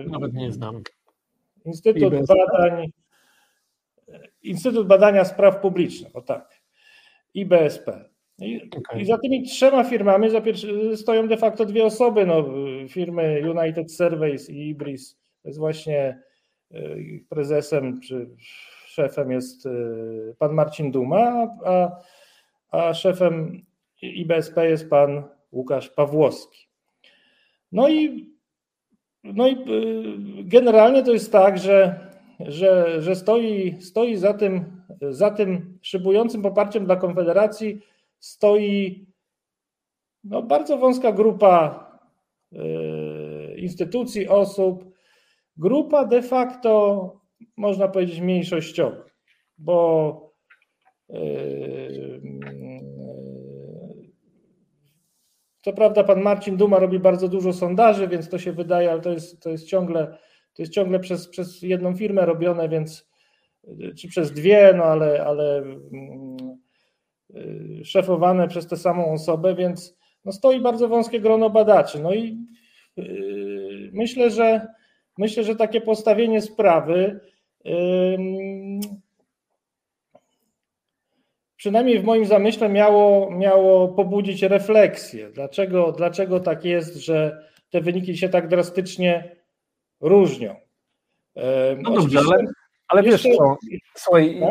Nawet nie znam. Instytut IBSP? Badań. Instytut Badania Spraw Publicznych, o tak. IBSP. I, okay. I, za tymi trzema firmami stoją de facto dwie osoby, no, firmy United Surveys i Ibris. To jest właśnie e, ich prezesem czy szefem jest e, pan Marcin Duma, a, a szefem i BSP jest pan Łukasz Pawłowski. No i, no i y, generalnie to jest tak, że, że, że stoi, stoi za, tym, za tym szybującym poparciem dla Konfederacji stoi no, bardzo wąska grupa y, instytucji, osób, grupa de facto, można powiedzieć, mniejszościowa, bo y, Co prawda pan Marcin Duma robi bardzo dużo sondaży, więc to się wydaje, ale to jest, to jest ciągle, to jest ciągle przez, przez jedną firmę robione, więc czy przez dwie, no ale, ale mm, y, szefowane przez tę samą osobę, więc no stoi bardzo wąskie grono badaczy. No i yy, myślę, że myślę, że takie postawienie sprawy yy, przynajmniej w moim zamyśle miało, miało pobudzić refleksję. Dlaczego, dlaczego tak jest, że te wyniki się tak drastycznie różnią? No dobrze, ale, ale wiesz co, słuchaj, no?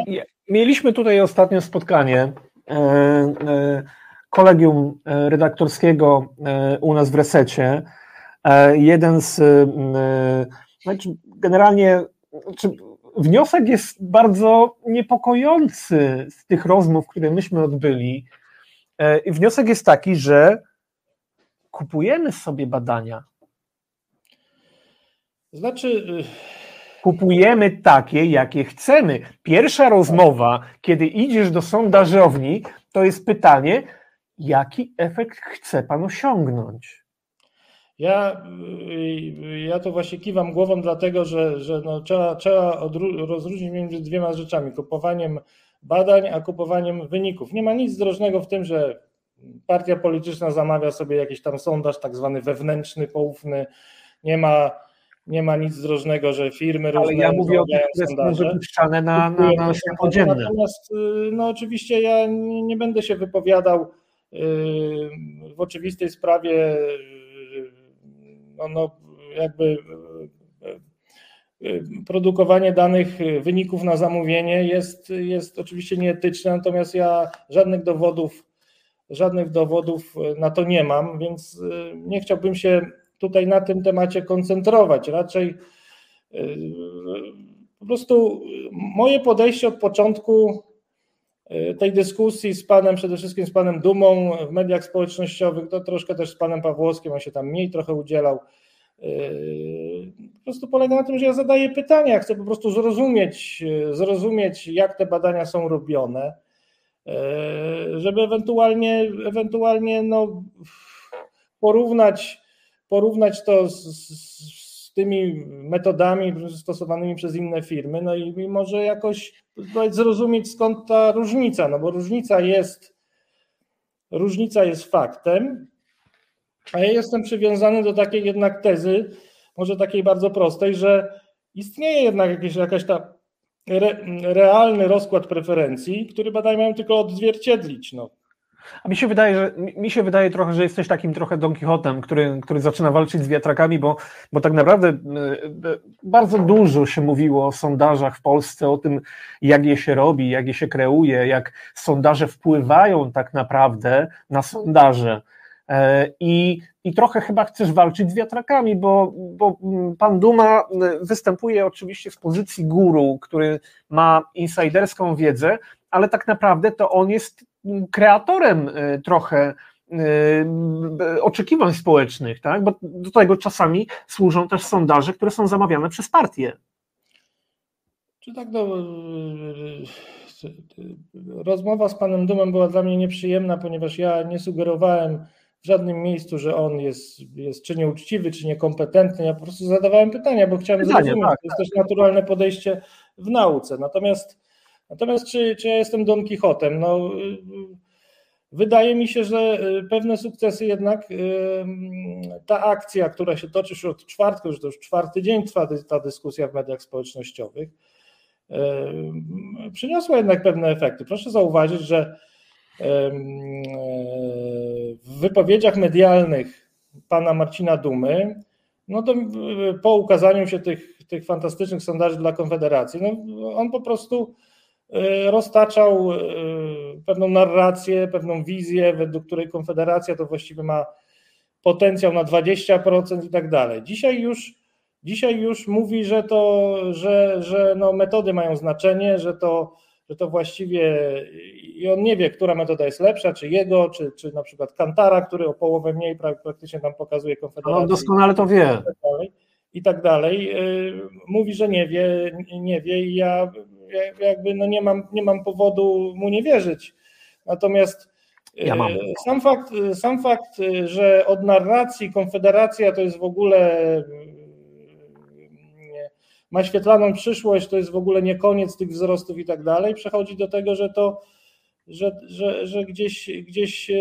mieliśmy tutaj ostatnio spotkanie e, e, kolegium e, redaktorskiego u nas w Resecie. Jeden z, znaczy generalnie, znaczy wniosek jest bardzo niepokojący z tych rozmów, które myśmy odbyli. E, I wniosek jest taki, że kupujemy sobie badania. Znaczy. Y, kupujemy takie, jakie chcemy. Pierwsza rozmowa, kiedy idziesz do sondażowni, to jest pytanie, jaki efekt chce pan osiągnąć. Ja, y, ja to właśnie kiwam głową, dlatego że, że no trzeba, trzeba rozróżnić między dwiema rzeczami: kupowaniem badań, a kupowaniem wyników. Nie ma nic zdrożnego w tym, że partia polityczna zamawia sobie jakiś tam sondaż, tak zwany wewnętrzny, poufny. Nie ma, nie ma nic zdrożnego, że firmy różne Ale ja mówię o tych, które są może puszczane na, na, na światło. Natomiast no oczywiście ja nie, nie będę się wypowiadał w oczywistej sprawie no, no jakby produkowanie danych, wyników na zamówienie jest, jest oczywiście nieetyczne, natomiast ja żadnych dowodów, żadnych dowodów na to nie mam, więc nie chciałbym się tutaj na tym temacie koncentrować. Raczej po prostu moje podejście od początku tej dyskusji z panem, przede wszystkim z panem Dumą w mediach społecznościowych, to troszkę też z panem Pawłowskim, on się tam mniej trochę udzielał. Po prostu polega na tym, że ja zadaję pytania, chcę po prostu zrozumieć, zrozumieć jak te badania są robione, żeby ewentualnie, ewentualnie no, porównać, porównać to z, z tymi metodami stosowanymi przez inne firmy, no i, i może jakoś zrozumieć skąd ta różnica, no bo różnica jest, różnica jest faktem, a ja jestem przywiązany do takiej jednak tezy, może takiej bardzo prostej, że istnieje jednak jakiś, jakaś ta re, realny rozkład preferencji, który badania mają tylko odzwierciedlić. No. A mi się wydaje, że mi się wydaje trochę, że jesteś takim trochę Don Quixotem, który, który zaczyna walczyć z wiatrakami, bo, bo tak naprawdę e, e, bardzo dużo się mówiło o sondażach w Polsce, o tym, jak je się robi, jak je się kreuje, jak sondaże wpływają tak naprawdę na sondaże. E, I, I trochę chyba chcesz walczyć z wiatrakami, bo, bo pan Duma występuje oczywiście z pozycji guru, który ma insiderską wiedzę, ale tak naprawdę to on jest kreatorem y, trochę y, oczekiwań społecznych, tak? bo do tego czasami służą też sondaże, które są zamawiane przez partie. Czy tak, no, rozmowa z panem Dumem była dla mnie nieprzyjemna, ponieważ ja nie sugerowałem w żadnym miejscu, że on jest, jest czy nieuczciwy, czy niekompetentny. Ja po prostu zadawałem pytania, bo chciałem Pytanie, zrozumieć. Tak, to jest tak. też naturalne podejście w nauce. Natomiast Natomiast czy, czy ja jestem Don Quixotem? No, wydaje mi się, że y, pewne sukcesy jednak y, ta akcja, która się toczy już od czwartku, już to już czwarty dzień trwa ta dyskusja w mediach społecznościowych, y, przyniosła jednak pewne efekty. Proszę zauważyć, że w wypowiedziach medialnych pana Marcina Dumy, no to po ukazaniu się tych, tych fantastycznych sondaży dla Konfederacji, no on po prostu roztaczał e, pewną narrację, pewną wizję, według której Konfederacja to właściwie ma potencjał na 20% i tak dalej. Dzisiaj już, dzisiaj już mówi, że to, że, że no metody mają znaczenie, że to, że to właściwie i on nie wie, która metoda jest lepsza, czy jego, czy, czy na przykład Kantara, który o połowę mniej praktycznie nam pokazuje Konfederacja. On doskonale to wie. I tak dalej. Tak. E, mówi, że nie wie, nie wie i ja jakby no nie, mam, nie mam powodu mu nie wierzyć. Natomiast ja e, sam, fakt, sam fakt, że od narracji Konfederacja to jest w ogóle ma świetlaną przyszłość, to jest w ogóle nie koniec tych wzrostów i tak dalej, przechodzi do tego, że to, że, że, że gdzieś, gdzieś e,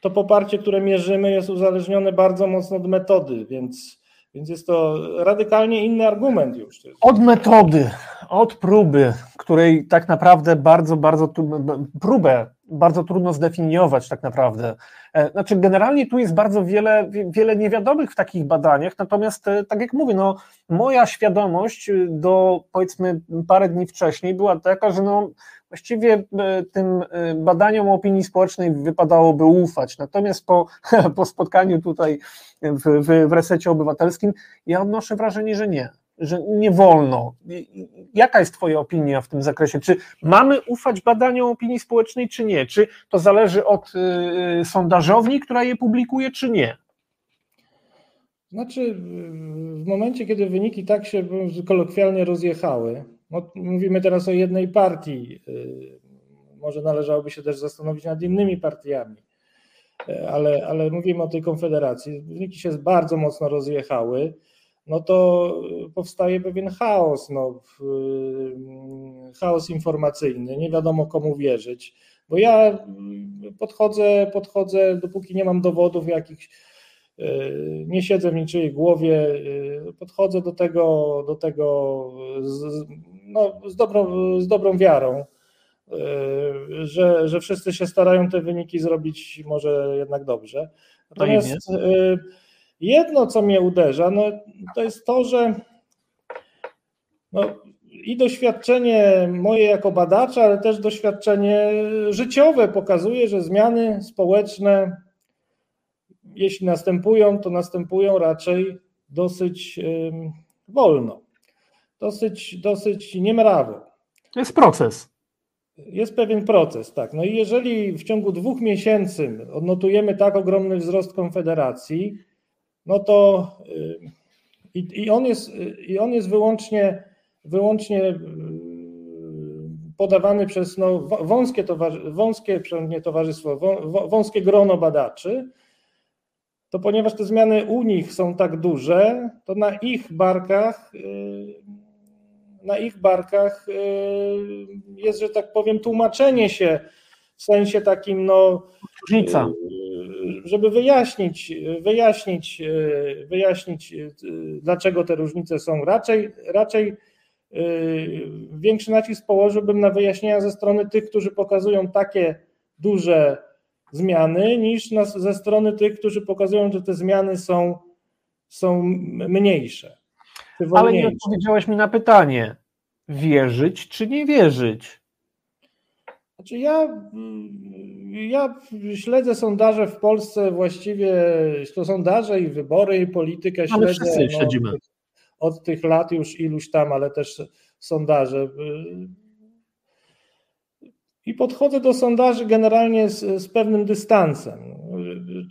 to poparcie, które mierzymy, jest uzależnione bardzo mocno od metody, więc więc jest to radykalnie inny argument już. Od metody, od próby, której tak naprawdę bardzo, bardzo próbę bardzo trudno zdefiniować tak naprawdę. E, znaczy generalnie tu jest bardzo wiele, wiele niewiadomych w takich badaniach, natomiast e, tak jak mówię, no, moja świadomość do powiedzmy parę dni wcześniej była taka, że no, właściwie e, tym badaniom opinii społecznej wypadałoby ufać. Natomiast po, po spotkaniu tutaj w, w, w resecie obywatelskim ja odnoszę wrażenie, że nie że nie wolno. Jaka jest Twoja opinia w tym zakresie? Czy mamy ufać badaniom opinii społecznej, czy nie? Czy to zależy od y, sondażowni, która je publikuje, czy nie? Znaczy, w momencie, kiedy wyniki tak się kolokwialnie rozjechały, no, mówimy teraz o jednej partii, y, może należałoby się też zastanowić nad innymi partiami, y, ale, ale mówimy o tej konfederacji. Wyniki się bardzo mocno rozjechały no to powstaje pewien chaos, no, chaos informacyjny, nie wiadomo komu wierzyć, bo ja podchodzę, podchodzę, dopóki nie mam dowodów jakichś, nie siedzę w niczyjej głowie, podchodzę do tego, do tego z, no, z, dobrą, z dobrą wiarą, że, że wszyscy się starają te wyniki zrobić może jednak dobrze. Natomiast jedno, co mnie uderza, no, to jest to, że no, i doświadczenie moje jako badacza, ale też doświadczenie życiowe pokazuje, że zmiany społeczne, jeśli następują, to następują raczej dosyć wolno, dosyć, dosyć niemrawo. To jest proces. Jest pewien proces, tak. No i jeżeli w ciągu dwóch miesięcy odnotujemy tak ogromny wzrost Konfederacji, no to i, i, on, jest, i on jest wyłącznie wyłącznie y, podawany przez no, wąskie, towarzy, wąskie nie towarzystwo, wąskie grono badaczy, to ponieważ te zmiany u nich są tak duże, to na ich barkach y, na ich barkach y, jest, że tak powiem, tłumaczenie się w sensie takim, no. Różnica. Żeby wyjaśnić, wyjaśnić, wyjaśnić, dlaczego te różnice są. Raczej, raczej Y, większy nacisk położyłbym na wyjaśnienia ze strony tych, którzy pokazują takie duże zmiany, niż na, ze strony tych, którzy pokazują, że te zmiany są, są mniejsze. Ale nie odpowiedziałeś mi na pytanie, wierzyć czy nie wierzyć? Znaczy ja, ja śledzę sondaże w Polsce właściwie, to sondaże i wybory i politykę śledzę. Ale wszyscy no, śledzimy od tych lat już iluś tam, ale też sondaże. I podchodzę do sondaży generalnie z, z pewnym dystansem.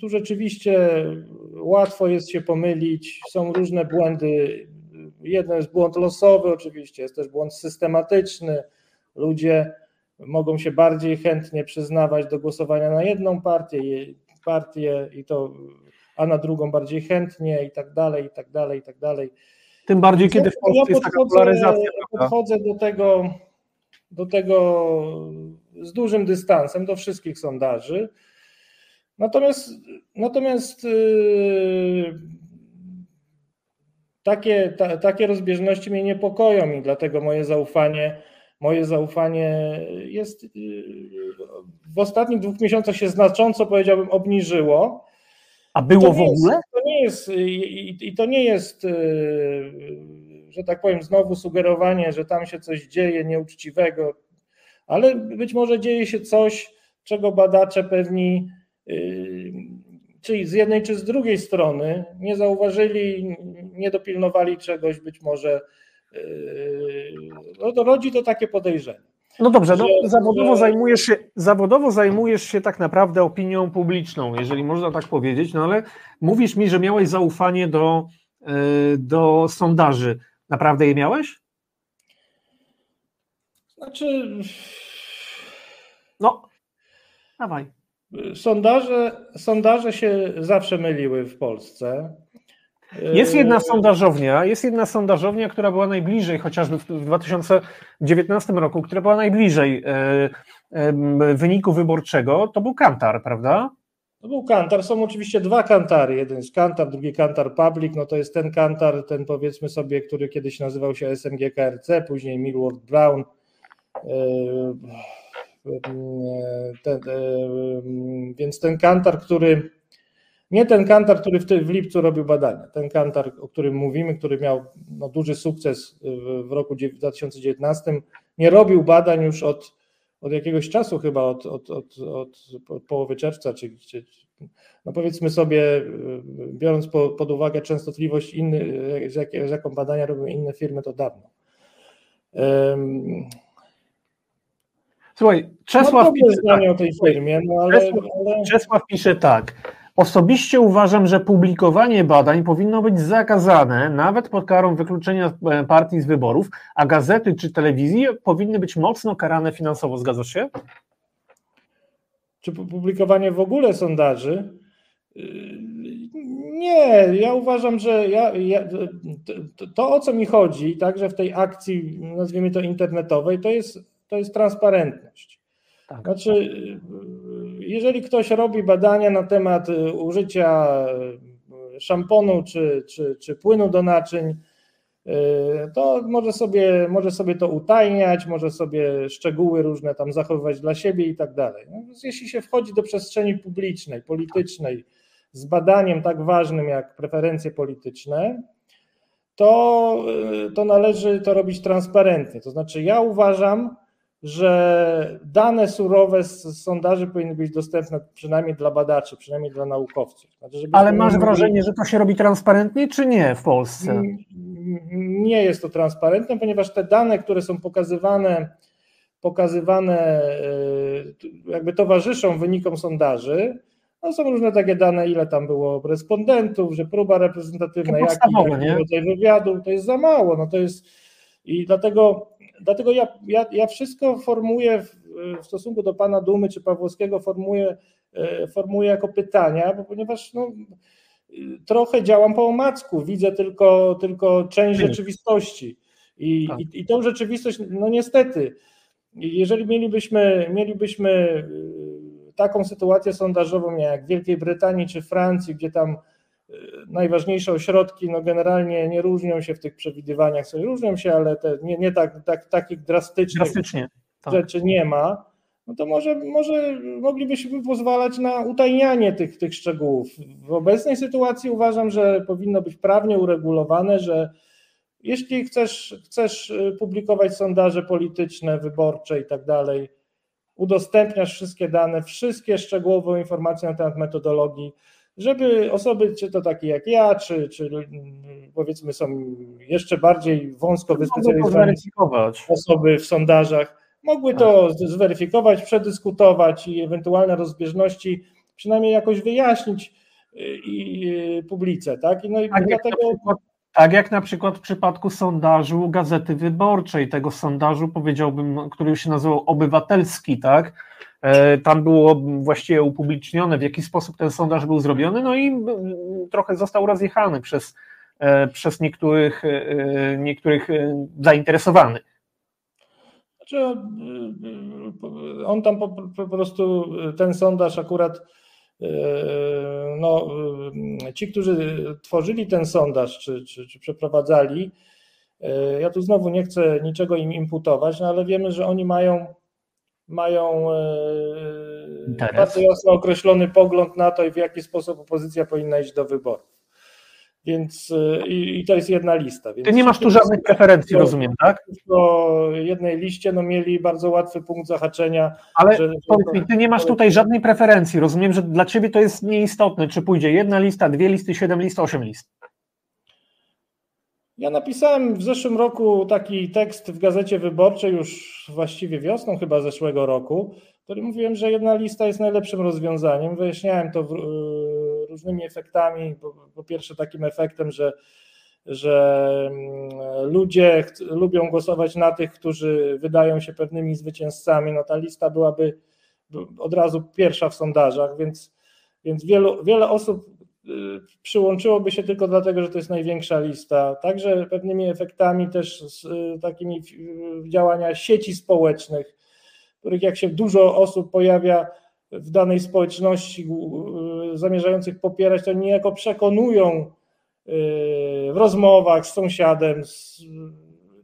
Tu rzeczywiście łatwo jest się pomylić, są różne błędy. Jeden jest błąd losowy, oczywiście, jest też błąd systematyczny. Ludzie mogą się bardziej chętnie przyznawać do głosowania na jedną partię, partię i to, a na drugą bardziej chętnie i tak dalej, i tak dalej, i tak dalej. Tym bardziej, kiedy w Polsce ja jest taka polaryzacja. Podchodzę do tego, do tego z dużym dystansem, do wszystkich sondaży. Natomiast, natomiast yy, takie, ta, takie rozbieżności mnie niepokoją i dlatego moje zaufanie, moje zaufanie jest w ostatnich dwóch miesiącach się znacząco, powiedziałbym, obniżyło. A było w ogóle? Jest, to nie jest, i, i to nie jest, y, że tak powiem, znowu sugerowanie, że tam się coś dzieje nieuczciwego, ale być może dzieje się coś, czego badacze pewni, y, czy z jednej, czy z drugiej strony, nie zauważyli, nie dopilnowali czegoś, być może. Y, no rodzi to takie podejrzenie. No dobrze, no, zawodowo, zajmujesz się, zawodowo zajmujesz się tak naprawdę opinią publiczną, jeżeli można tak powiedzieć, no ale mówisz mi, że miałeś zaufanie do, e, do sondaży. Naprawdę je miałeś? Znaczy. No, dawaj. Sondaże, sondaże się zawsze myliły w Polsce. Jest jedna sondażownia, jest jedna sondażownia, która była najbliżej, chociażby w 2019 roku, która była najbliżej e, wyniku wyborczego, to był Kantar, prawda? To był Kantar. Są oczywiście dwa Kantary. Jeden jest Kantar, drugi Kantar Public. No to jest ten Kantar, ten powiedzmy sobie, który kiedyś nazywał się SMG KRC, później Millward Brown. E, e, ten, więc ten Kantar, który nie ten kantar, który w, w lipcu robił badania. Ten kantar, o którym mówimy, który miał no, duży sukces w, w roku 2019, nie robił badań już od, od jakiegoś czasu, chyba od, od, od, od połowy czerwca, czy, czy no powiedzmy sobie, biorąc po, pod uwagę częstotliwość, inny, z, jak, z jaką badania robią inne firmy, to dawno. Um, Słuchaj, Czesław no, pisze tak. o tej firmie, no ale, Czesław, ale... Czesław pisze tak. Osobiście uważam, że publikowanie badań powinno być zakazane, nawet pod karą wykluczenia e, partii z wyborów, a gazety czy telewizje powinny być mocno karane finansowo. Zgadzasz się? Czy publikowanie w ogóle sondaży? Yy, nie, ja uważam, że ja, ja, to, to, o co mi chodzi, także w tej akcji, nazwijmy to internetowej, to jest, to jest transparentność. Tak. Znaczy, jeżeli ktoś robi badania na temat y, użycia szamponu czy, czy, czy płynu do naczyń, to może sobie, może sobie to utajniać, może sobie szczegóły różne tam zachowywać dla siebie i tak dalej. No, jeśli się wchodzi do przestrzeni publicznej, politycznej z badaniem tak ważnym jak preferencje polityczne, to, to należy to robić transparentnie. To znaczy, ja uważam, że dane surowe z sondaży powinny być dostępne przynajmniej dla badaczy, przynajmniej dla naukowców. Znaczy, Ale masz wrażenie, że to się robi transparentnie, czy nie w Polsce? Nie jest to transparentne, ponieważ te dane, które są pokazywane, pokazywane e, jakby towarzyszą wynikom sondaży, no są różne takie dane, ile tam było respondentów, że próba reprezentatywna, jaki, jaki rodzaj wywiadu, to jest za mało. No to jest i dlatego dlatego ja, ja, ja wszystko formułuję w, w, stosunku do pana Dumy czy Pawłowskiego, formułuję, e, formułuję jako pytania, bo ponieważ no, trochę działam po omacku, widzę tylko, tylko część rzeczywistości. I, tak. i, I tą rzeczywistość, no niestety, jeżeli mielibyśmy, mielibyśmy e, taką sytuację sondażową jak w Wielkiej Brytanii czy Francji, gdzie tam najważniejsze ośrodki no generalnie nie różnią się w tych przewidywaniach, różnią się, ale te, nie, nie tak, tak, takich drastycznych Drastycznie, tak. rzeczy nie ma, no to może, może moglibyśmy pozwalać na utajnianie tych, tych szczegółów. W obecnej sytuacji uważam, że powinno być prawnie uregulowane, że jeśli chcesz, chcesz publikować sondaże polityczne, wyborcze i tak dalej, udostępniasz wszystkie dane, wszystkie szczegółowe informacje na temat metodologii, żeby osoby, czy to takie jak ja, czy, czy powiedzmy są jeszcze bardziej wąsko wyspecjalizowane osoby w sondażach, mogły to tak. zweryfikować, przedyskutować i ewentualne rozbieżności przynajmniej jakoś wyjaśnić y, i y, publice, tak? I no i tak dlatego... Tak jak na przykład w przypadku sondażu Gazety Wyborczej, tego sondażu powiedziałbym, który się nazywał obywatelski, tak? E, tam było właściwie upublicznione, w jaki sposób ten sondaż był zrobiony, no i trochę został rozjechany przez, e, przez niektórych, e, niektórych zainteresowanych. Znaczy, on tam po, po prostu, ten sondaż akurat, no, ci, którzy tworzyli ten sondaż, czy, czy, czy przeprowadzali, ja tu znowu nie chcę niczego im imputować, no ale wiemy, że oni mają mają bardzo jasno określony pogląd na to, w jaki sposób opozycja powinna iść do wyborów. Więc e, i, i to jest jedna lista. Więc Ty nie masz tu żadnych preferencji, to, rozumiem, tak? Po jednej liście no, mieli bardzo łatwy punkt zahaczenia. Ale że, powiedz mi, ty nie masz tutaj żadnej preferencji. Rozumiem, że dla ciebie to jest nieistotne, czy pójdzie jedna lista, dwie listy, siedem list, osiem list. Ja napisałem w zeszłym roku taki tekst w Gazecie Wyborczej, już właściwie wiosną chyba zeszłego roku, w którym mówiłem, że jedna lista jest najlepszym rozwiązaniem. Wyjaśniałem to e, różnymi efektami. Po, po pierwsze, takim efektem, że, że mm, ludzie lubią głosować na tych, którzy wydają się pewnymi zwycięzcami. No ta lista byłaby od razu pierwsza w sondażach, więc, więc wielu, wiele osób Y, przyłączyłoby się tylko dlatego, że to jest największa lista. Także pewnymi efektami też z y, takimi działania sieci społecznych, których jak się dużo osób pojawia w danej społeczności y, zamierzających popierać, to niejako przekonują w rozmowach z sąsiadem.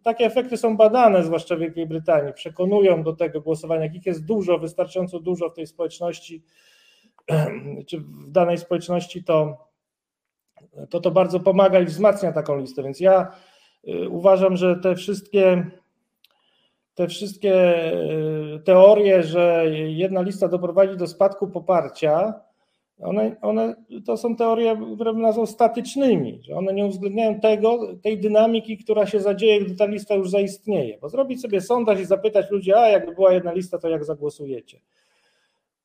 Takie efekty są badane, zwłaszcza w Wielkiej Brytanii. Przekonują do tego głosowania, ich jest dużo, wystarczająco dużo w tej społeczności czy w danej społeczności, to, to to bardzo pomaga i wzmacnia taką listę. Więc ja y, uważam, że te wszystkie te wszystkie y, teorie, że jedna lista doprowadzi do spadku poparcia, one, one to są teorie, które bym nazwał statycznymi, że one nie uwzględniają tego, tej dynamiki, która się zadzieje, gdy ta lista już zaistnieje. Bo zrobić sobie sondaż i zapytać ludzi, a jakby była jedna lista, to jak zagłosujecie?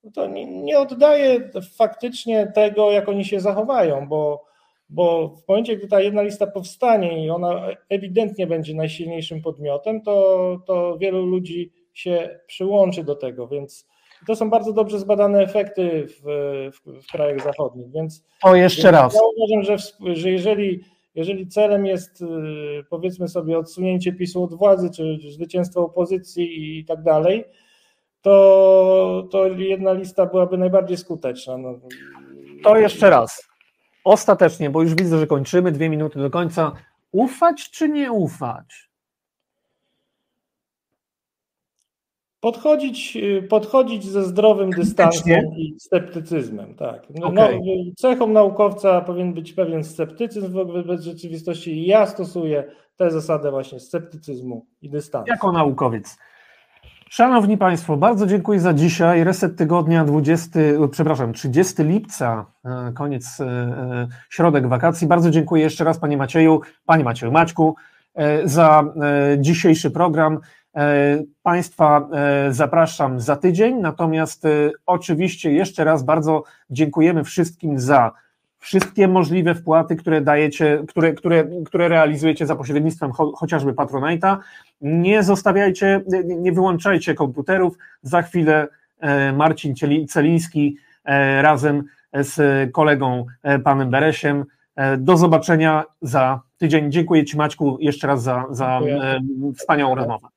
no to nie, nie oddaje faktycznie tego, jak oni się zachowają, bo, bo w momencie, gdy ta jedna lista powstanie i ona ewidentnie będzie najsilniejszym podmiotem, to, to wielu ludzi się przyłączy do tego, więc to są bardzo dobrze zbadane efekty w, w, w krajach zachodnich. Więc, o, jeszcze więc raz. Ja uważam, że, że jeżeli, jeżeli celem jest powiedzmy sobie odsunięcie PiSu od władzy, czy, czy zwycięstwo opozycji i tak dalej, to, to jedna lista byłaby najbardziej skuteczna. No. To jeszcze raz. Ostatecznie, bo już widzę, że kończymy, dwie minuty do końca, ufać czy nie ufać? Podchodzić, podchodzić ze zdrowym dystansem i sceptycyzmem, tak. No, okay. no, cechą naukowca powinien być pewien sceptycyzm wobec rzeczywistości i ja stosuję tę zasadę właśnie sceptycyzmu i dystansu. Jako naukowiec. Szanowni Państwo, bardzo dziękuję za dzisiaj. Reset tygodnia 20, przepraszam, 30 lipca, e, koniec, e, e, środek wakacji. Bardzo dziękuję jeszcze raz Panie Macieju, Panie Macieju Maćku za dzisiejszy program. Państwa zapraszam za tydzień, natomiast oczywiście jeszcze raz bardzo dziękujemy wszystkim za wszystkie możliwe wpłaty, które dajecie, które, które, które realizujecie za pośrednictwem cho, chociażby Patronite'a. Nie zostawiajcie, nie wyłączajcie komputerów. Za chwilę e, Marcin Celiński e, razem z kolegą e, panem Beresiem. Do zobaczenia za tydzień. Dziękuję Ci Maćku jeszcze raz za, za wspaniałą rozmowę.